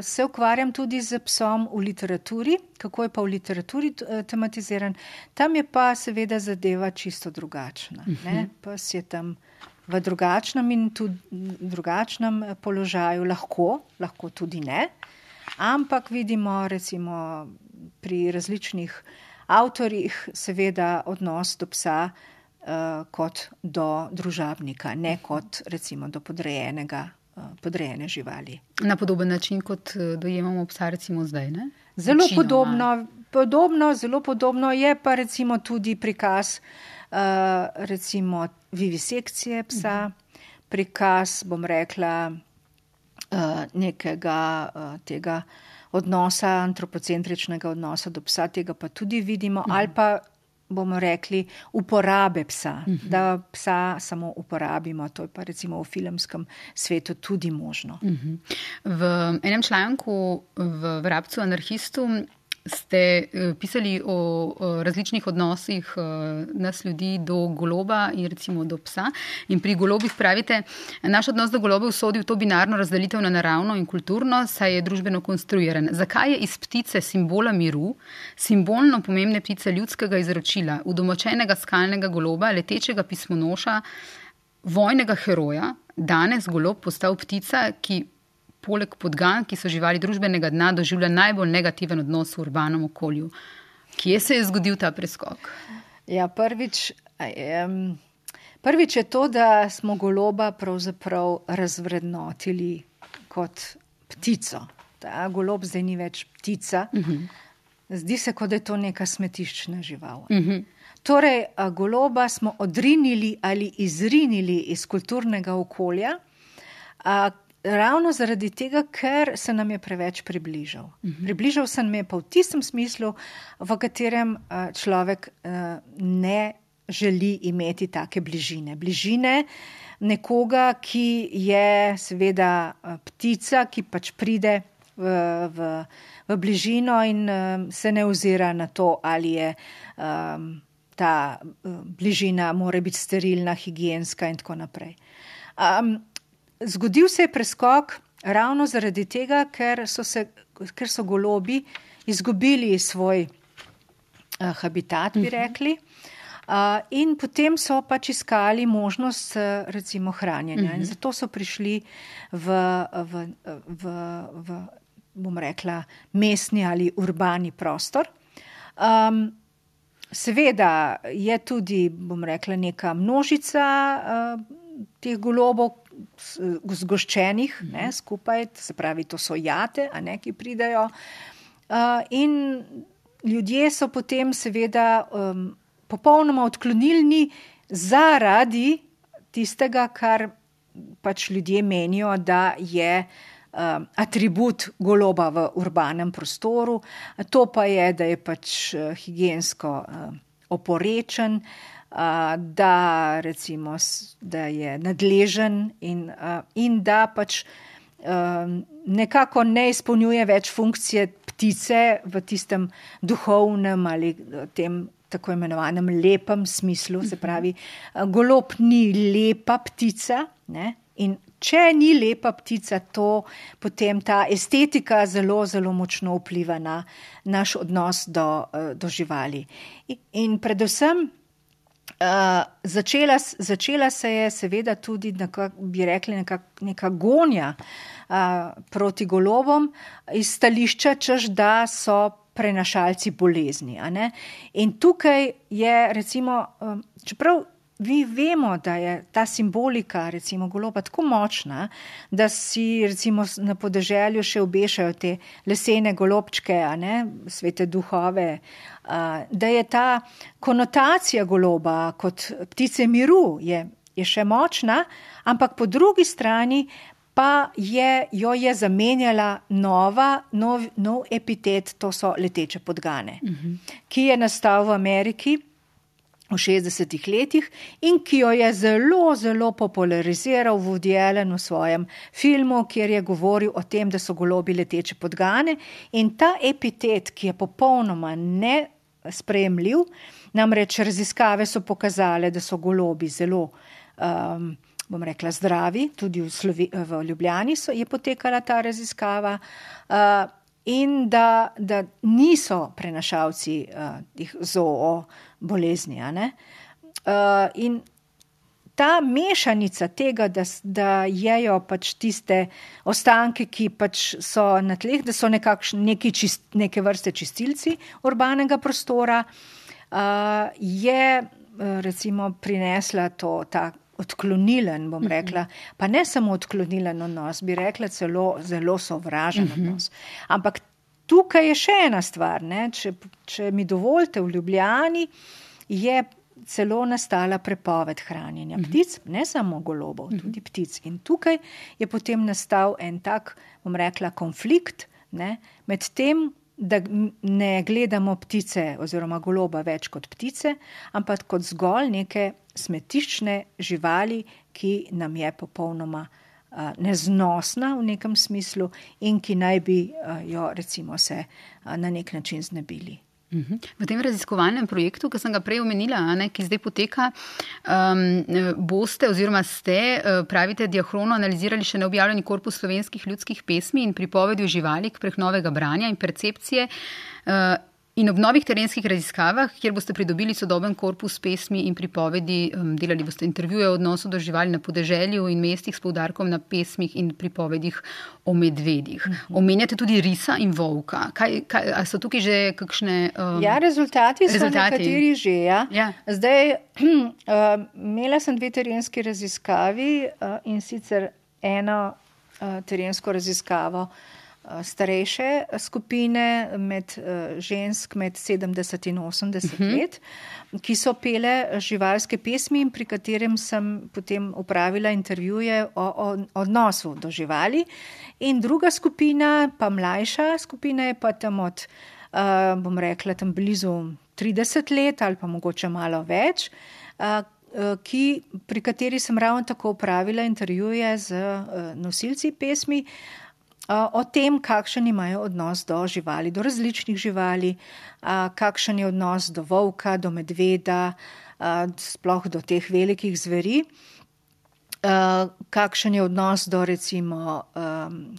Se ukvarjam tudi z psom v literaturi, kako je pa v literaturi tematiziran. Tam je pa seveda zadeva čisto drugačna. Uh -huh. Pes je tam v drugačnem in tudi drugačnem položaju, lahko, lahko tudi ne. Ampak vidimo, recimo pri različnih avtorjih, seveda odnos do psa kot do družabnika, ne kot recimo do podrejenega, podrejene živali. Na podoben način, kot dojemamo psa recimo zdaj, ne? Zelo Večinoma. podobno, podobno, zelo podobno je pa recimo tudi prikaz uh, recimo vivisekcije psa, prikaz, bom rekla, uh, nekega uh, tega odnosa, antropocentričnega odnosa do psa, tega pa tudi vidimo, mhm. ali pa bomo rekli, uporabe psa, uh -huh. da psa samo uporabimo. To je pa recimo v filmskem svetu tudi možno. Uh -huh. V enem članku v Vrabcu anarhistu ste eh, pisali o, različnih odnosih eh, nas ljudi do goloba in recimo do psa. In pri golobih pravite, naš odnos do golobov sodi v to binarno razdelitev na naravno in kulturno, saj je družbeno konstruiran. Zakaj je iz ptice simbola miru, simbolno pomembne ptice ljudskega izročila, udomočenega skalnega goloba, letečega pismonoša, vojnega heroja, danes golob postal ptica, ki poleg podgan, ki so živali družbenega dna, doživlja najbolj negativen odnos v urbanem okolju. Kje se je zgodil ta preskok? Ja, prvič, um, prvič je to, da smo goloba pravzaprav razvrednotili kot ptico. Ta golob zdaj ni več ptica. Uh mhm. -huh. Zdi se, kot da je to neka smetiščna žival. Uh mhm. -huh. Torej, goloba smo odrinili ali izrinili iz kulturnega okolja, ravno zaradi tega, ker se nam je preveč približal. Uh mhm. -huh. Približal se nam je pa v tistem smislu, v katerem človek ne želi imeti take bližine. Bližine nekoga, ki je seveda ptica, ki pač pride v, v, v bližino in se ne ozira na to, ali je. Um, Ta bližina mora biti sterilna, higijenska, in tako naprej. Um, zgodil se je preskok ravno zaradi tega, ker so, se, ker so golobi izgubili svoj uh, habitat, bi mhm. rekli. Uh, in potem so pač iskali možnost, recimo, hranjenja. Uh -huh. In mhm. zato so prišli v, v, v, v, bom rekla, mestni ali urbani prostor. Um, seveda je tudi, bom rekla, neka množica uh, teh golobov, zgoščenih ne, skupaj, se pravi, to so jate, a ne ki pridajo. Uh, in ljudje so potem, seveda, um, popolnoma odklonilni zaradi tistega, kar pač ljudje menijo, da je atribut goloba v urbanem prostoru. To pa je, da je pač higijensko oporečen, da, recimo, da je nadležen in, in da pač nekako ne izpolnjuje več funkcije ptice v tistem duhovnem ali tem tako imenovanem lepem smislu. Se pravi, golob ni lepa ptica. Ne? In če ni lepa ptica, to potem ta estetika zelo, zelo močno vpliva na naš odnos do, do živali. In, in predvsem. Uh, začela, začela se je, seveda, tudi, nekak, bi rekli, neka, neka gonja uh, proti golobom iz stališča, čež da so prenašalci bolezni. In tukaj je, recimo, um, čeprav Mi vemo, da je ta simbolika, recimo, goloba tako močna, da si recimo, na podeželju še obešajo te lesene golobčke, ne, svete duhove, da je ta konotacija goloba kot ptice miru je, je še močna, ampak po drugi strani pa je, jo je zamenjala nova, nov, nov epitet, to so leteče podgane, uh mhm. -huh. ki je nastal v Ameriki v 60-ih letih in ki jo je zelo, zelo populariziral Woody Allen v svojem filmu, kjer je govoril o tem, da so golobi leteče podgane in ta epitet, ki je popolnoma nespremljiv, namreč raziskave so pokazale, da so golobi zelo. Um, bom rekla, zdravi, tudi v, Slovi, v Ljubljani so, je potekala ta raziskava. Uh, in da, da niso prenašalci uh, zoo bolezni. Uh, in ta mešanica tega, da, da jejo pač tiste ostanke, ki pač so na tleh, da so neki čist, neke vrste čistilci urbanega prostora, uh, je uh, recimo prinesla to. Ta, odklonilen, bom mhm. rekla, pa ne samo odklonilen odnos, bi rekla celo zelo sovražen mhm. odnos. Ampak tukaj je še ena stvar. Če, če mi dovolite, v Ljubljani je celo nastala prepoved hranjenja mhm. ptic, ne samo golobov, tudi ptic. In tukaj je potem nastal en tak, bom rekla, konflikt ne, med tem, da ne gledamo ptice oziroma goloba več kot ptice, ampak kot zgolj neke smetiščne živali, ki nam je popolnoma uh, neznosna v nekem smislu in ki naj bi jo recimo se na nek način znebili. Mhm. V tem raziskovalnem projektu, ki sem ga prej omenila, ne, ki zdaj poteka, um, boste oziroma ste, pravite, diahrono analizirali še neobjavljeni korpus slovenskih ljudskih pesmi in pripovedi o živali prek novega branja in percepcije. Uh, In ob novih terenskih raziskavah, kjer boste pridobili sodoben korpus pesmi in pripovedi, delali boste intervjuje o odnosu do živali na podeželju in mestih s poudarkom na pesmih in pripovedih o medvedih. Mhm. Omenjate tudi risa in volka. Kaj, kaj, so tukaj že kakšne? Um, ja, rezultati, rezultati so nekateri že. Ja. Ja. Zdaj, uh, imela sem dve terenski raziskavi uh, in sicer eno uh, terensko raziskavo. Eh, starejše skupine, med eh, žensk med 70 in 80 uh -huh. let, ki so pele živalske pesmi in pri katerem sem potem upravila intervjuje o, o odnosu do živali. In druga skupina, pa mlajša skupina, je pa tam od, uh, bom rekla, tam blizu 30 let ali pa mogoče malo več. Uh, Ki, pri kateri sem ravno tako upravila intervjuje z nosilci pesmi, uh, o tem, kakšen imajo odnos do živali, do različnih živali, kakšen je odnos do volka, do medveda, sploh do teh velikih zveri, kakšen je odnos do recimo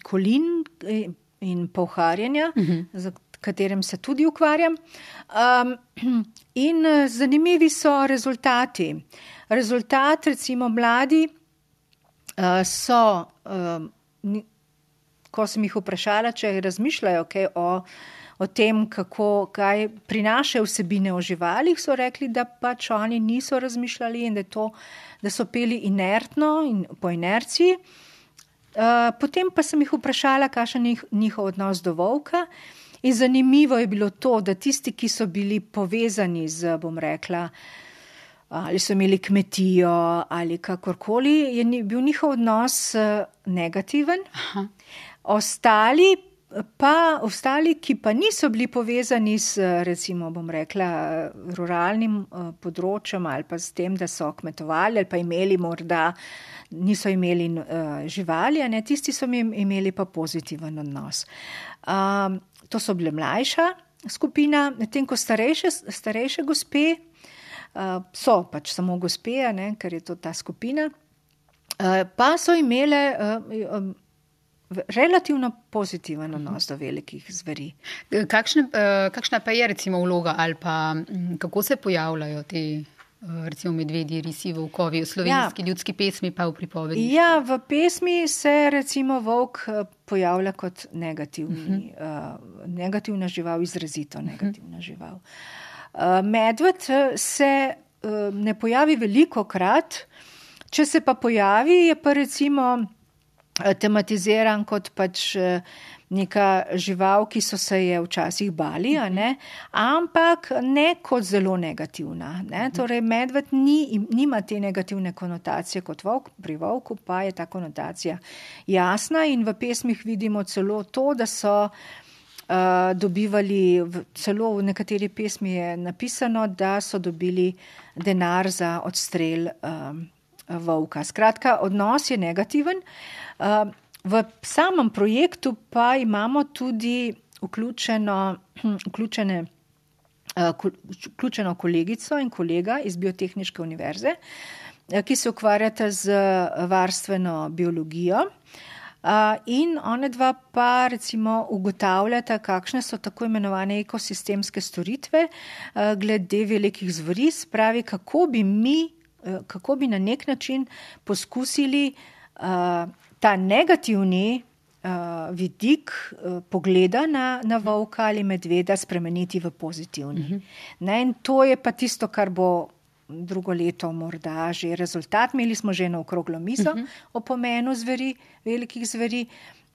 kolin in povharjanja, uh mhm. -huh. z katerim se tudi ukvarjam. In zanimivi so rezultati. Rezultat, recimo, mladi so ko sem jih vprašala, če razmišljajo kaj o, o tem, kako, kaj prinašajo vsebine o živalih, so rekli, da pač oni niso razmišljali in da, to, da so peli inertno in po inerciji. Uh, potem pa sem jih vprašala, kakšen je njihov odnos do volka. In zanimivo je bilo to, da tisti, ki so bili povezani z, bom rekla, ali so imeli kmetijo ali kakorkoli, je bil njihov odnos negativen. Aha. Ostali pa ostali, ki pa niso bili povezani s, recimo, bom rekla, ruralnim uh, področjem ali pa s tem, da so kmetovali ali pa imeli morda, niso imeli uh, živali, ne, tisti so imeli pa pozitiven odnos. Um, to so bile mlajša skupina, medtem ko starejše, starejše gospe uh, so pač samo gospe, ne, ker je to ta skupina, uh, pa so imele. Uh, um, relativno pozitiven odnos do velikih zveri. Kakšne, uh, kakšna pa je recimo vloga ali pa um, kako se pojavljajo te uh, recimo medvedji, risi, volkovi v slovenski ja. ljudski pesmi pa v pripovedi? Ja, v pesmi se recimo volk eh, pojavlja kot negativni, uh -huh. uh, negativna žival, izrazito negativna uh -huh. žival. Uh, medved se uh, ne pojavi veliko krat, če se pa pojavi, je pa recimo Eh, tematiziran kot pač eh, neka žival, ki so se je včasih bali, ne? ampak ne kot zelo negativna. Ne? Torej, medved ni, nima te negativne konotacije kot volk, pri volku pa je ta konotacija jasna in v pesmih vidimo celo to, da so. Uh, dobivali, celo v nekateri pesmi je napisano, da so dobili denar za odstrel um, volka. Skratka, odnos je negativen. Uh, V samem projektu pa imamo tudi vključeno, vključene, vključeno kolegico in kolega iz Biotehničke univerze, ki se ukvarjata z varstveno biologijo. In one dva pa recimo ugotavljata, kakšne so tako imenovane ekosistemske storitve glede velikih zveri, spravi, kako bi mi, kako bi na nek način poskusili ta negativni uh, vidik uh, pogleda na, na volka ali medveda spremeniti v pozitivni. Uh -huh. In to je pa tisto, kar bo drugo leto morda že rezultat. Imeli smo že na okroglo mizo uh -huh. o pomenu zveri, velikih zveri.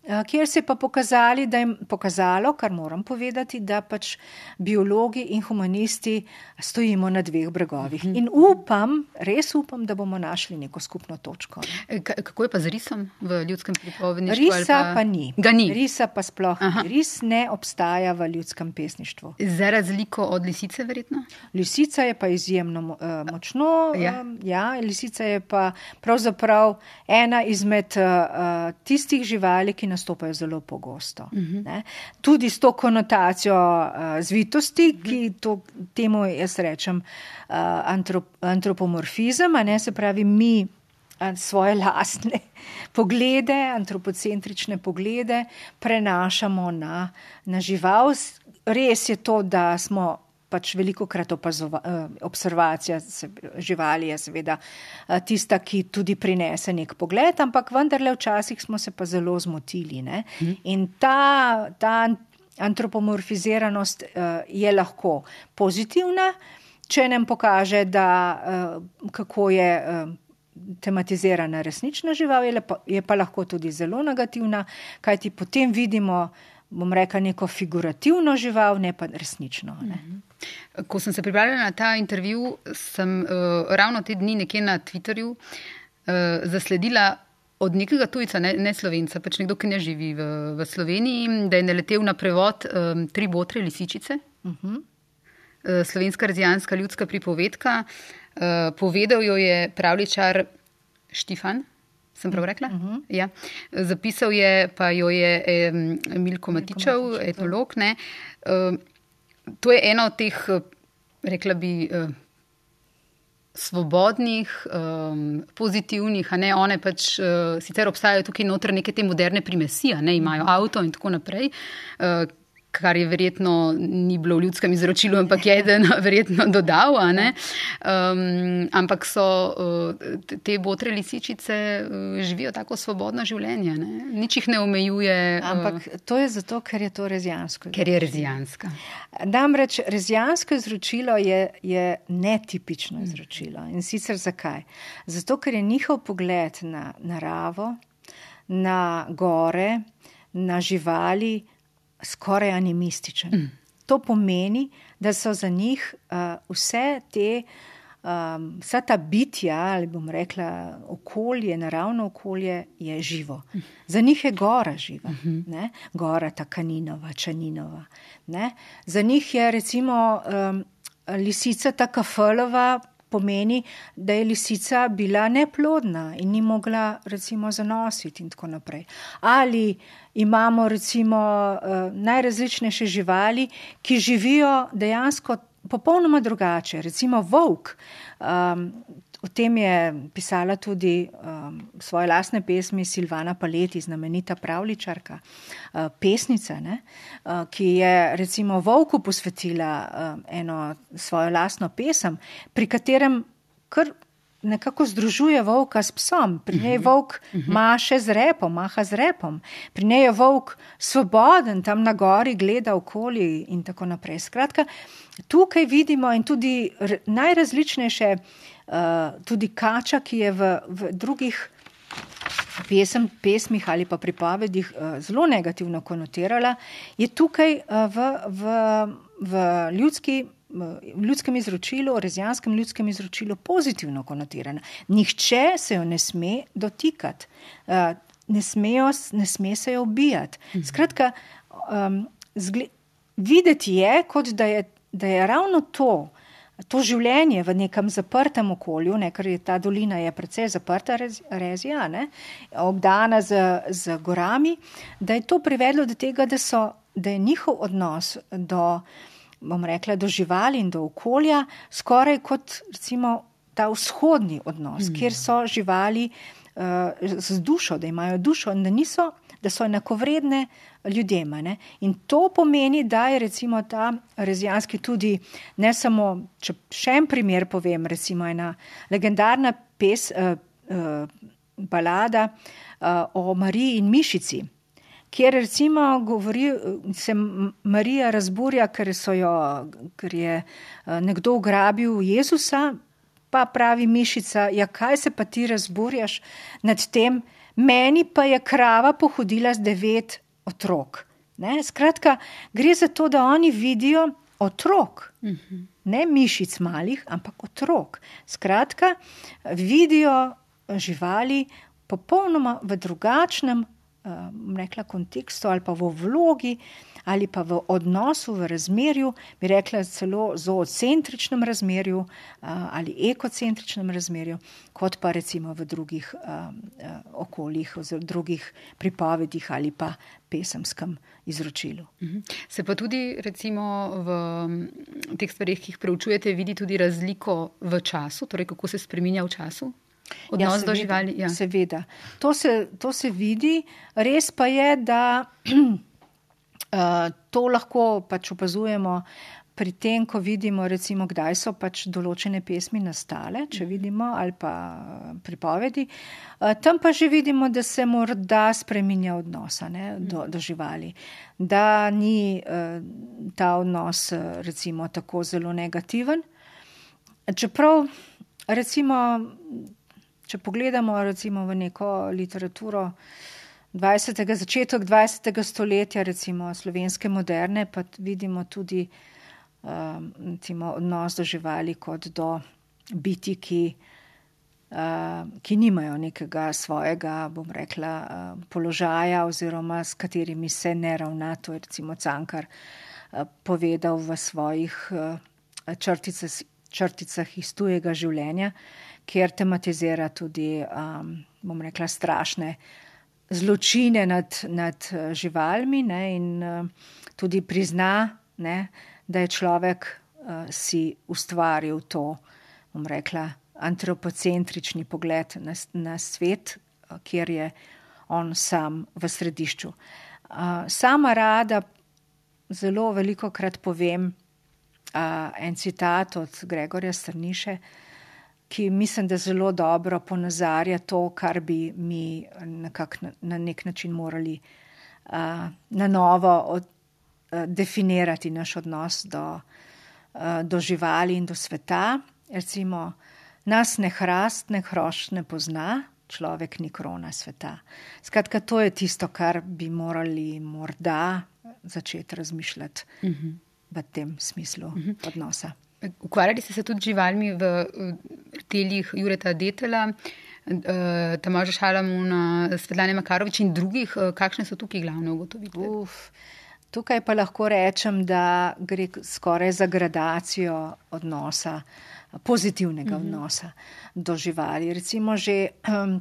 Eh, kjer se je pa pokazali, da je pokazalo, kar moram povedati, da pač biologi in humanisti stojimo na dveh bregovih. In upam, res upam, da bomo našli neko skupno točko. E, kako je pa z risom v ljudskem pripovedništvu? Risa pa... pa ni. ni. Risa pa sploh ni. Ris ne obstaja v ljudskem pesništvu. Za razliko od lisice, verjetno? Lisica je pa izjemno uh, močno. Ja. Um, ja, lisica je pa pravzaprav ena izmed uh, tistih živali, ki nastopajo zelo pogosto. Uh mhm. -huh. Tudi s to konotacijo uh, zvitosti, uh -huh. ki to, temu jaz rečem uh, antrop, antropomorfizem, ne, se pravi, mi svoje lastne poglede, antropocentrične poglede prenašamo na, na žival. Res je to, da smo pač veliko krat opazova, eh, observacija živali je seveda eh, tista, ki tudi prinese nek pogled, ampak vendarle včasih smo se pa zelo zmotili. Ne? Mhm. In ta, ta antropomorfiziranost eh, je lahko pozitivna, če nam pokaže, da kako je. Tematizirana resnična žival je, lepo, je pa lahko tudi zelo negativna, kajti potem vidimo, bom rekla, neko figurativno žival, ne pa resnično. Ne. Mhm. Ko sem se pripravljala na ta intervju, sem uh, ravno te dni nekje na Twitterju uh, zasledila od nekega tujca, ne, ne slovenca, pač nekdo, ki ne živi v, v Sloveniji, da je naletel na prevod um, tri botre lisičice. Uh -huh. uh, slovenska razijanska ljudska pripovedka. Uh, povedal jo je pravličar Štefan. Sem prav rekla? Uh -huh. ja. Zapisal je pa jo je eh, Milko Matičev, etnolog. Uh, to je ena od teh, eh, rekla bi, eh, svobodnih, um, pozitivnih, a ne one pač uh, sicer obstajajo tukaj noter neke te moderne primesije, ne imajo avto in tako naprej. Uh, kar je verjetno ni bilo v ljudskem izročilu, ampak je eden verjetno dodal. Um, ampak so uh, te botre lisičice uh, živijo tako svobodno življenje, ne? nič jih ne omejuje. Uh, ampak to je zato, ker je to rezijansko. Ker je rezijanska. Namreč rezijansko izročilo je, je netipično izročilo. In sicer zakaj? Zato, ker je njihov pogled na naravo, na gore, na živali, skoraj animističen. Mm. To pomeni, da so za njih uh, vse te um, vsa ta bitja, ali bom rekla, okolje, naravno okolje je živo. Za njih je gora živa, ne? gora ta kaninova, čaninova. Ne? Za njih je recimo um, lisica ta kafalova. Pomeni, da je lisica bila neplodna in ni mogla, recimo, zanositi, in tako naprej. Ali imamo, recimo, uh, najrazličnejše živali, ki živijo dejansko popolnoma drugače. Recimo Vok. Um, o tem je pisala tudi um, svoje lastne pesmi Silvana Paleti, znamenita pravličarka, uh, pesnica, ne, uh, ki je recimo Vovku posvetila uh, eno svojo lastno pesem, pri katerem kar nekako združuje volka s psom. Pri njej mhm. volk mhm. maše z repom, maha z repom. Pri njej je volk svoboden, tam na gori gleda okoli in tako naprej. Skratka, tukaj vidimo in tudi najrazličnejše, uh, tudi kača, ki je v, v drugih. Pesem, pesmih ali pa pripovedih uh, zelo negativno konotirala, je tukaj uh, v, v, v ljudski v ljudskem izročilu, rezijanskem ljudskem izročilu pozitivno konotirana. Nihče se jo ne sme dotikati, eh, ne, smejo, ne sme se jo ubijati. Mhm. Skratka, um, zgled, videti je, kot da je, da je ravno to. To življenje v nekem zaprtem okolju, ne, ker je ta dolina je precej zaprta, rezija, ne, obdana z, z gorami, da je to privedlo do tega, da, so, da je njihov odnos do, bom rekla, do živali in do okolja, skoraj kot recimo ta vzhodni odnos, mm. kjer so živali uh, z dušo, da imajo dušo in da, niso, da so enakovredne ljudem. In to pomeni, da je recimo ta rezijanski tudi ne samo, če še en primer povem, recimo ena legendarna pes, uh, uh, balada uh, o Mariji in Mišici kjer recimo govori, se Marija razburja, ker, jo, ker je eh, nekdo ugrabil Jezusa, pa pravi Mišica, ja, kaj se pa ti razburjaš nad tem, meni pa je krava pohodila z devet otrok. Ne? Skratka, gre za to, da oni vidijo otrok. Ne mišic malih, ampak otrok. Skratka, vidijo živali popolnoma v drugačnem um, rekla, kontekstu ali pa v vlogi ali pa v odnosu, v razmerju, bi rekla celo zoocentričnem razmerju uh, ali ekocentričnem razmerju, kot pa recimo v drugih um, uh, okoljih, v drugih pripovedih ali pa pesemskem izročilu. Mhm. Se pa tudi recimo v teh stvarih, ki jih preučujete, vidi tudi razliko v času, torej kako se spreminja v času? Odnos ja, seveda, do živali. Ja. Seveda. To se, to se vidi. Res pa je, da to lahko pač opazujemo pri tem, ko vidimo, recimo, kdaj so pač določene pesmi nastale, če vidimo, ali pa pripovedi. Uh, tam pa že vidimo, da se morda spreminja odnosa ne, do, do živali. Da ni ta odnos, recimo, tako zelo negativen. Čeprav, recimo, če pogledamo recimo v neko literaturo 20. začetek 20. stoletja, recimo slovenske moderne, pa vidimo tudi um, recimo, odnos do živali kot do biti, ki, uh, ki nimajo nekega svojega, bom rekla, uh, položaja oziroma s katerimi se ne ravna. To je recimo Cankar uh, povedal v svojih uh, črticah, črticah iz tujega življenja. Uh, kjer tematizira tudi, um, bom rekla, strašne zločine nad, nad uh, živalmi ne, in uh, tudi prizna, ne, da je človek uh, si ustvaril to, bom rekla, antropocentrični pogled na, na svet, kjer je on sam v središču. Sama rada zelo veliko krat povem en citat od Gregorja Strniše, ki mislim, da zelo dobro ponazarja to, kar bi mi nekak, na, nek način morali uh, na novo od, uh, definirati naš odnos do, uh, do živali in do sveta. Recimo, nas ne hrast, ne hroš ne pozna, človek ni krona sveta. Skratka, to je tisto, kar bi morali morda začeti razmišljati uh mhm. -huh. v tem smislu uh mhm. -huh. odnosa. Ukvarjali ste se tudi z živalmi v telih Jureta Detela, Tomaža Šalamuna, Svetlane Makarovič in drugih. Kakšne so tukaj glavne ugotovitve? Uf. Tukaj pa lahko rečem, da gre skoraj za gradacijo odnosa, pozitivnega mm -hmm. odnosa do živali. Recimo, že,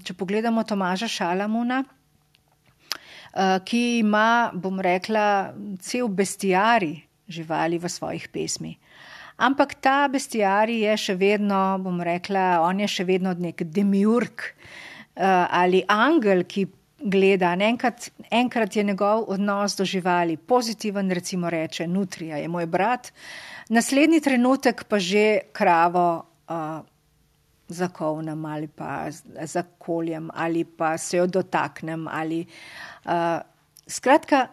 če pogledamo Tomaža Šalamuna, eh, ki ima, bom rekla, cel bestiari živali v svojih pesmi. Ampak ta bestiari je še vedno, bom rekla, on je še vedno nek demiurg eh, ali angel, ki gleda. Enkrat, enkrat je njegov odnos do živali pozitiven, recimo reče: Nutrija je moj brat, naslednji trenutek pa že kravo. Uh, Zakovnem ali pa zakoljem, ali pa se jo dotaknem. Ali, uh, skratka,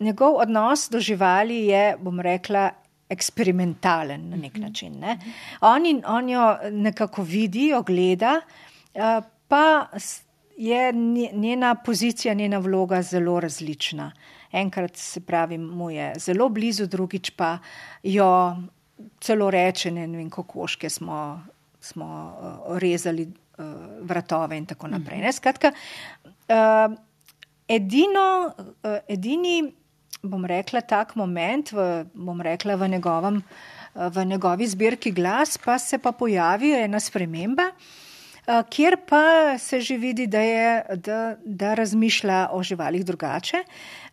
njegov odnos do živali je, bom rekla, eksperimentalen na nek mhm. način. Ne? On, in, on jo nekako vidi, jo gleda, uh, pa je njena pozicija, njena vloga zelo različna. Enkrat se pravi, mu je zelo blizu, drugič pa jo celo reče, ne vem, kokoške smo, smo uh, rezali uh, vratove in tako naprej. Ne? Skratka, uh, edino, edini, bom rekla, tak moment, v, bom rekla, v, njegovem, v njegovi zbirki glas, pa se pa pojavi ena sprememba. Eh, kjer pa se že vidi, da, je, da, da razmišlja o živalih drugače,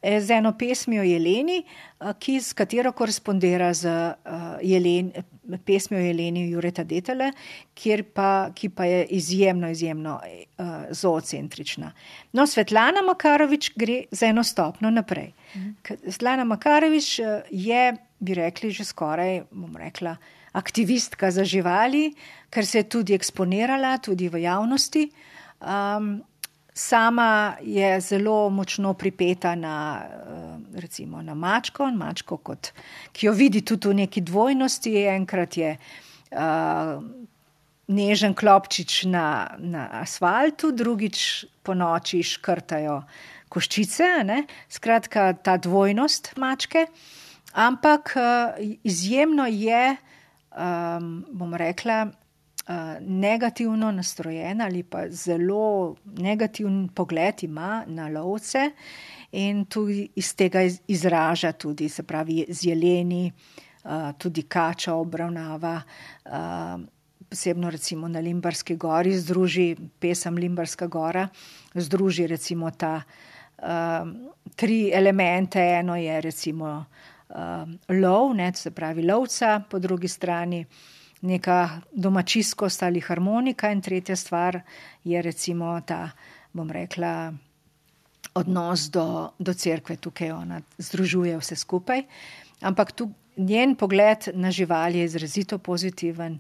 eh, z eno pesmijo Jeleni, eh, ki s katero korespondira z Jelen, pesmijo Jeleni Jureta Detele, pa, ki pa je izjemno, izjemno zoocentrična. No, Svetlana Makarovič gre za eno stopno naprej. Svetlana Makarovič je, bi rekli, že skoraj, bom rekla, aktivistka za živali, ker se je tudi eksponirala, tudi v javnosti. Um, sama je zelo močno pripeta na, uh, recimo, na mačko, mačko kot, ki jo vidi tudi v neki dvojnosti. Enkrat je uh, nežen klopčič na, na asfaltu, drugič po noči škrtajo koščice. Ne? Skratka, ta dvojnost mačke. Ampak uh, izjemno je, um, bom rekla, uh, negativno nastrojen ali pa zelo negativen pogled ima na lovce in tudi iz tega izraža tudi, se pravi, z jeleni, uh, tudi kača obravnava. Uh, Posebno recimo na Limbarski gori združi pesem Limbarska gora, združi recimo ta uh, tri elemente. Eno je recimo uh, lov, ne, se pravi lovca, po drugi strani neka domačijskost ali harmonika, in tretja stvar je recimo ta, bom rekla, odnos do, do cerkve, tukaj ona združuje vse skupaj. Ampak tu njen pogled na živali je izrazito pozitiven.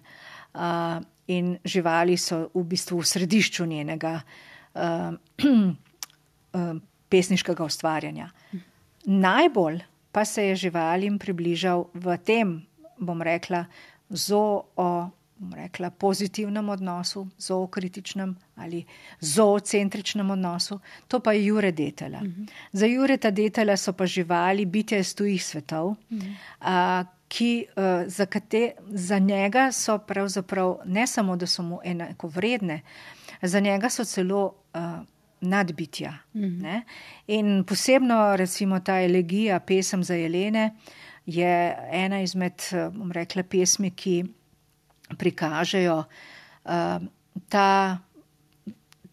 Uh, in živali so v bistvu v središču njenega uh, uh, pesniškega ustvarjanja. Najbolj pa se je živalim približal v tem, bom rekla, zoo, bom rekla, pozitivnem odnosu, zookritičnem ali zoocentričnem odnosu, to pa je Jure Detela. Uh mhm. -huh. Za Jureta Detela so pa živali bitje iz tujih svetov. Uh -huh. a, Ki, za, kate, za njega so pravzaprav ne samo, da so mu enako vredne, za njega so celo uh, nadbitja. Mm -hmm. In posebno, recimo, ta elegija, pesem za Jelene, je ena izmed, bom rekla, pesmi, ki prikažejo uh, ta,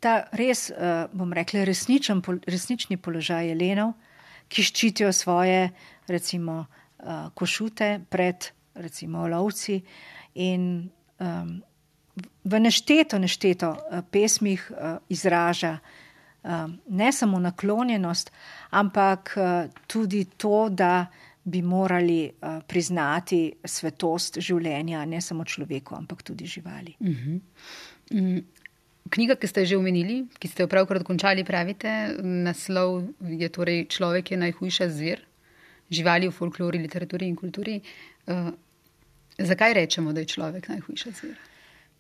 ta res, uh, bom rekla, resničen, resnični položaj Jelenov, ki ščitijo svoje, recimo, uh, košute pred, recimo, lovci. In um, v nešteto, nešteto uh, pesmih uh, izraža. Um, ne samo naklonjenost, ampak uh, tudi to, da bi morali uh, priznati svetost življenja, ne samo človeku, ampak tudi živali. Uh -huh. um, knjiga, ki ste že omenili, ki ste jo pravkar dokončali, pravite, naslov je torej Človek je najhujša zver, živali v folklori, literaturi in kulturi. Uh, zakaj rečemo, da je človek najhujša zver?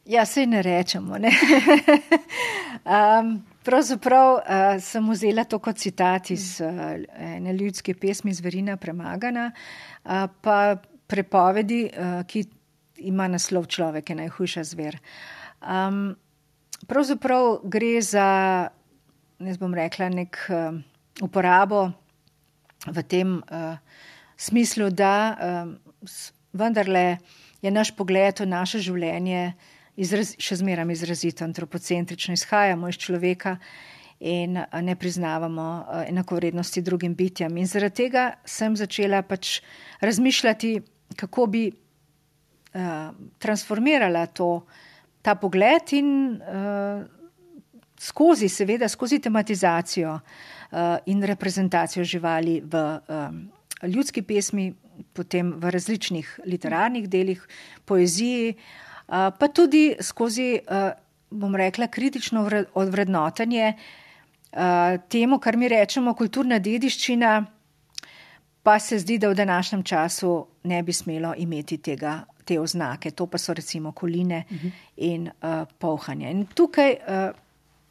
Ja, se ne rečemo. Ne? um, pravzaprav uh, sem vzela to kot citat iz uh, ene ljudske pesmi Zverina premagana, uh, pa prepovedi, uh, ki ima naslov Človek je najhujša zver. Um, pravzaprav gre za, ne bom rekla, nek uh, uporabo v tem uh, smislu, da uh, vendarle je naš pogled v naše življenje izraz, še zmeraj izrazito antropocentrično, izhajamo iz človeka in ne priznavamo enakovrednosti drugim bitjem. In zaradi tega sem začela pač razmišljati, kako bi uh, transformirala to, ta pogled in uh, skozi, seveda, skozi tematizacijo uh, in reprezentacijo živali v um, ljudski pesmi, potem v različnih literarnih delih, poeziji, uh, pa tudi skozi, uh, bom rekla, kritično odvrednotenje uh, temu, kar mi rečemo kulturna dediščina, pa se zdi, da v današnjem času ne bi smelo imeti tega. Te oznake, to pa so recimo koline uh -huh. in uh, pohanje. In tukaj uh,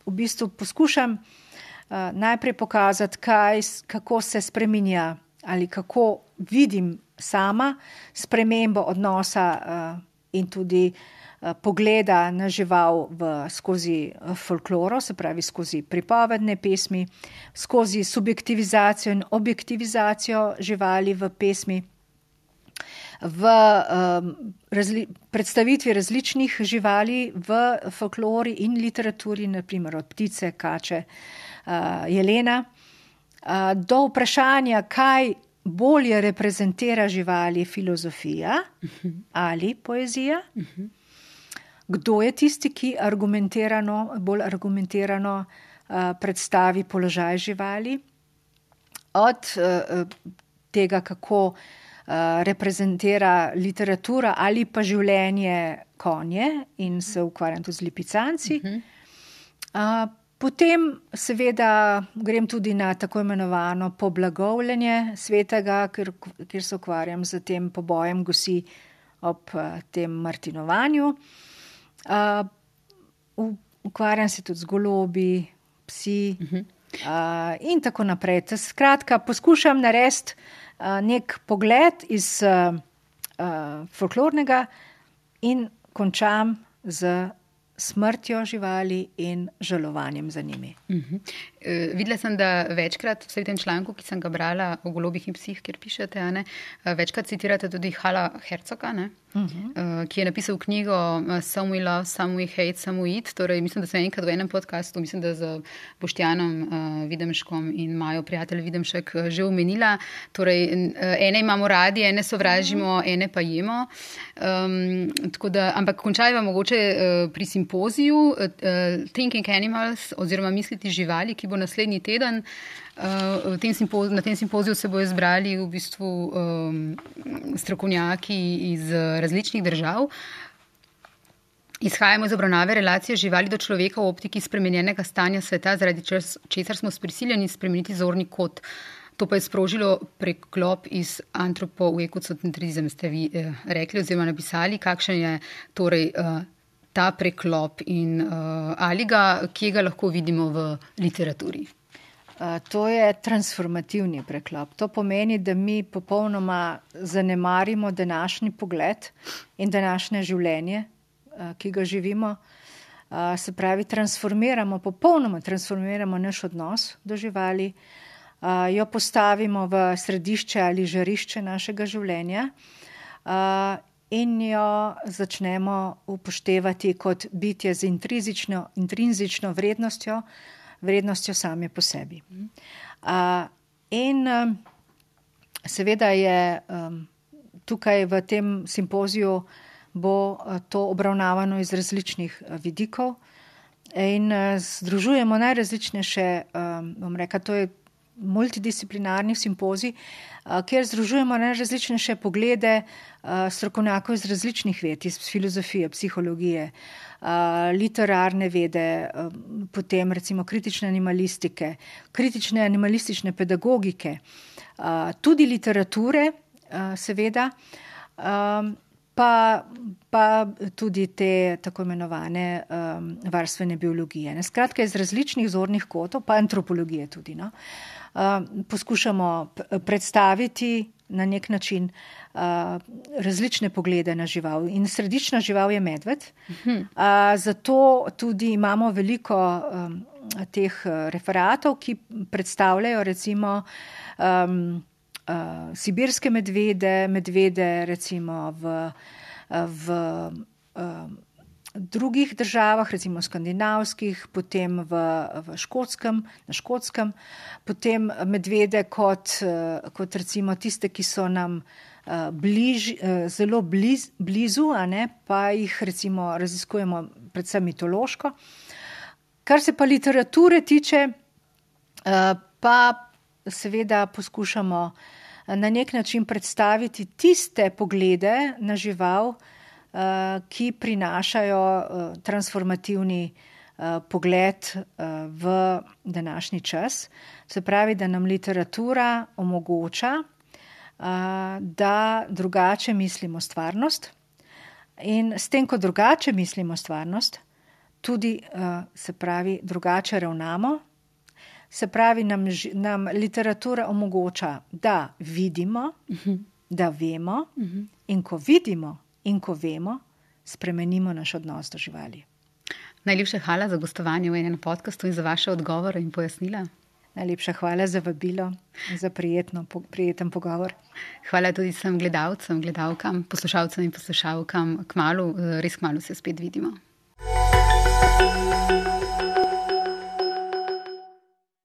v bistvu poskušam uh, najprej pokazati, kaj, kako se spremenja ali kako vidim sama spremembo odnosa uh, in tudi uh, pogleda na žival v, skozi uh, folkloro, se pravi skozi pripovedne pesmi, skozi subjektivizacijo in objektivizacijo živali v pesmi. V um, razli predstavitvi različnih živali v folklori in literaturi, naprimer od ptice, kače, uh, jelena, do vprašanja, kaj bolje reprezentira živali, filozofija ali poezija. Kdo je tisti, ki argumentirano, bolj argumentirano predstavi položaj živali, od tega, kako reprezentira literatura ali pa življenje konje in se ukvarjam tudi z lipicanci. Potem, seveda, grem tudi na tako imenovano poblagovljenje svetega, ker, ker se ukvarjam z tem pobojem gosi ob tem Martinovanju. Uh, ukvarjam se tudi z golobi, psi uh -huh. uh, in tako naprej. Skratka, poskušam narediti uh, nek pogled iz uh, uh, folklornega in končam z smrtjo živali in žalovanjem za njimi. Uh -huh. uh, videla sem, da večkrat v tem članku, ki sem ga brala o golobih in psih, kjer pišete, ne, uh, večkrat citirate tudi Hala Hercoga, ne, uh -huh. uh, ki je napisal knjigo uh, Some we love, some we hate, some we eat. Torej, mislim, da sem enkrat v enem podkastu, mislim, da z Boštjanom uh, Videmškom in Majo prijatelj Videmšek že omenila. Torej, ene imamo radi, ene sovražimo, uh -huh. ene pa jemo. Um, da, ampak končajva mogoče uh, pri simpoziju uh, Thinking Animals oziroma misliti živali, ki bo naslednji teden. Uh, tem na tem simpoziju se bodo zbrali v bistvu um, strokovnjaki iz različnih držav. Izhajamo iz obravnave relacije živali do človeka v optiki spremenjenega stanja sveta, zaradi česar smo prisiljeni spremeniti zorni kot. To pa je sprožilo preklop iz antropo v ekocentrizem, ste vi eh, rekli oziroma napisali, kakšen je torej eh, ta preklop in eh, ali ga, kje ga lahko vidimo v literaturi. To je transformativni preklop. To pomeni, da mi popolnoma zanemarimo današnji pogled in današnje življenje, ki ga živimo. Se pravi, transformiramo, popolnoma transformiramo naš odnos do živali, jo postavimo v središče ali žarišče našega življenja in jo začnemo upoštevati kot bitje z intrinzično vrednostjo vrednostjo same po sebi. Uh, in um, seveda je um, tukaj v tem simpoziju bo to obravnavano iz različnih vidikov in uh, združujemo najrazličnejše, bom rekel, to je multidisciplinarni simpozij, kjer združujemo najrazličnejše poglede strokovnjakov iz različnih ved, iz filozofije, psihologije, literarne vede, potem recimo kritične animalistike, kritične animalistične pedagogike, tudi literature, seveda, pa, pa tudi te tako imenovane um, varstvene biologije. Ne? Skratka, iz različnih zornih kotov, pa antropologije tudi, no? uh, poskušamo predstaviti na nek način uh, različne poglede na žival. In središčna žival je medved. Uh, zato tudi imamo veliko um, teh referatov, ki predstavljajo recimo. Um, uh, sibirske medvede, medvede recimo v, v uh, drugih državah, recimo skandinavskih, potem v, v škotskem, na škotskem, potem medvede kot, uh, kot recimo tiste, ki so nam uh, bliž, uh, zelo bliz, blizu, ne, pa jih recimo raziskujemo predvsem mitološko. Kar se pa literature tiče, pa seveda poskušamo na nek način predstaviti tiste poglede na žival, eh, ki prinašajo eh, transformativni eh, pogled v današnji čas. Se pravi, da nam literatura omogoča, da drugače mislimo stvarnost in s tem, ko drugače mislimo stvarnost, tudi se pravi, drugače ravnamo Se pravi, nam, nam literatura omogoča, da vidimo, uh mhm. -huh. da vemo, uh mhm. -huh. in ko vidimo in ko vemo, spremenimo naš odnos do živali. Najlepša hvala za gostovanje v enem podkastu in za vaše odgovore in pojasnila. Najlepša hvala za vabilo in za prijetno, po, prijeten pogovor. Hvala tudi vsem gledalcem, gledalkam, poslušalcem in poslušalkam. Kmalu, res kmalo se spet vidimo.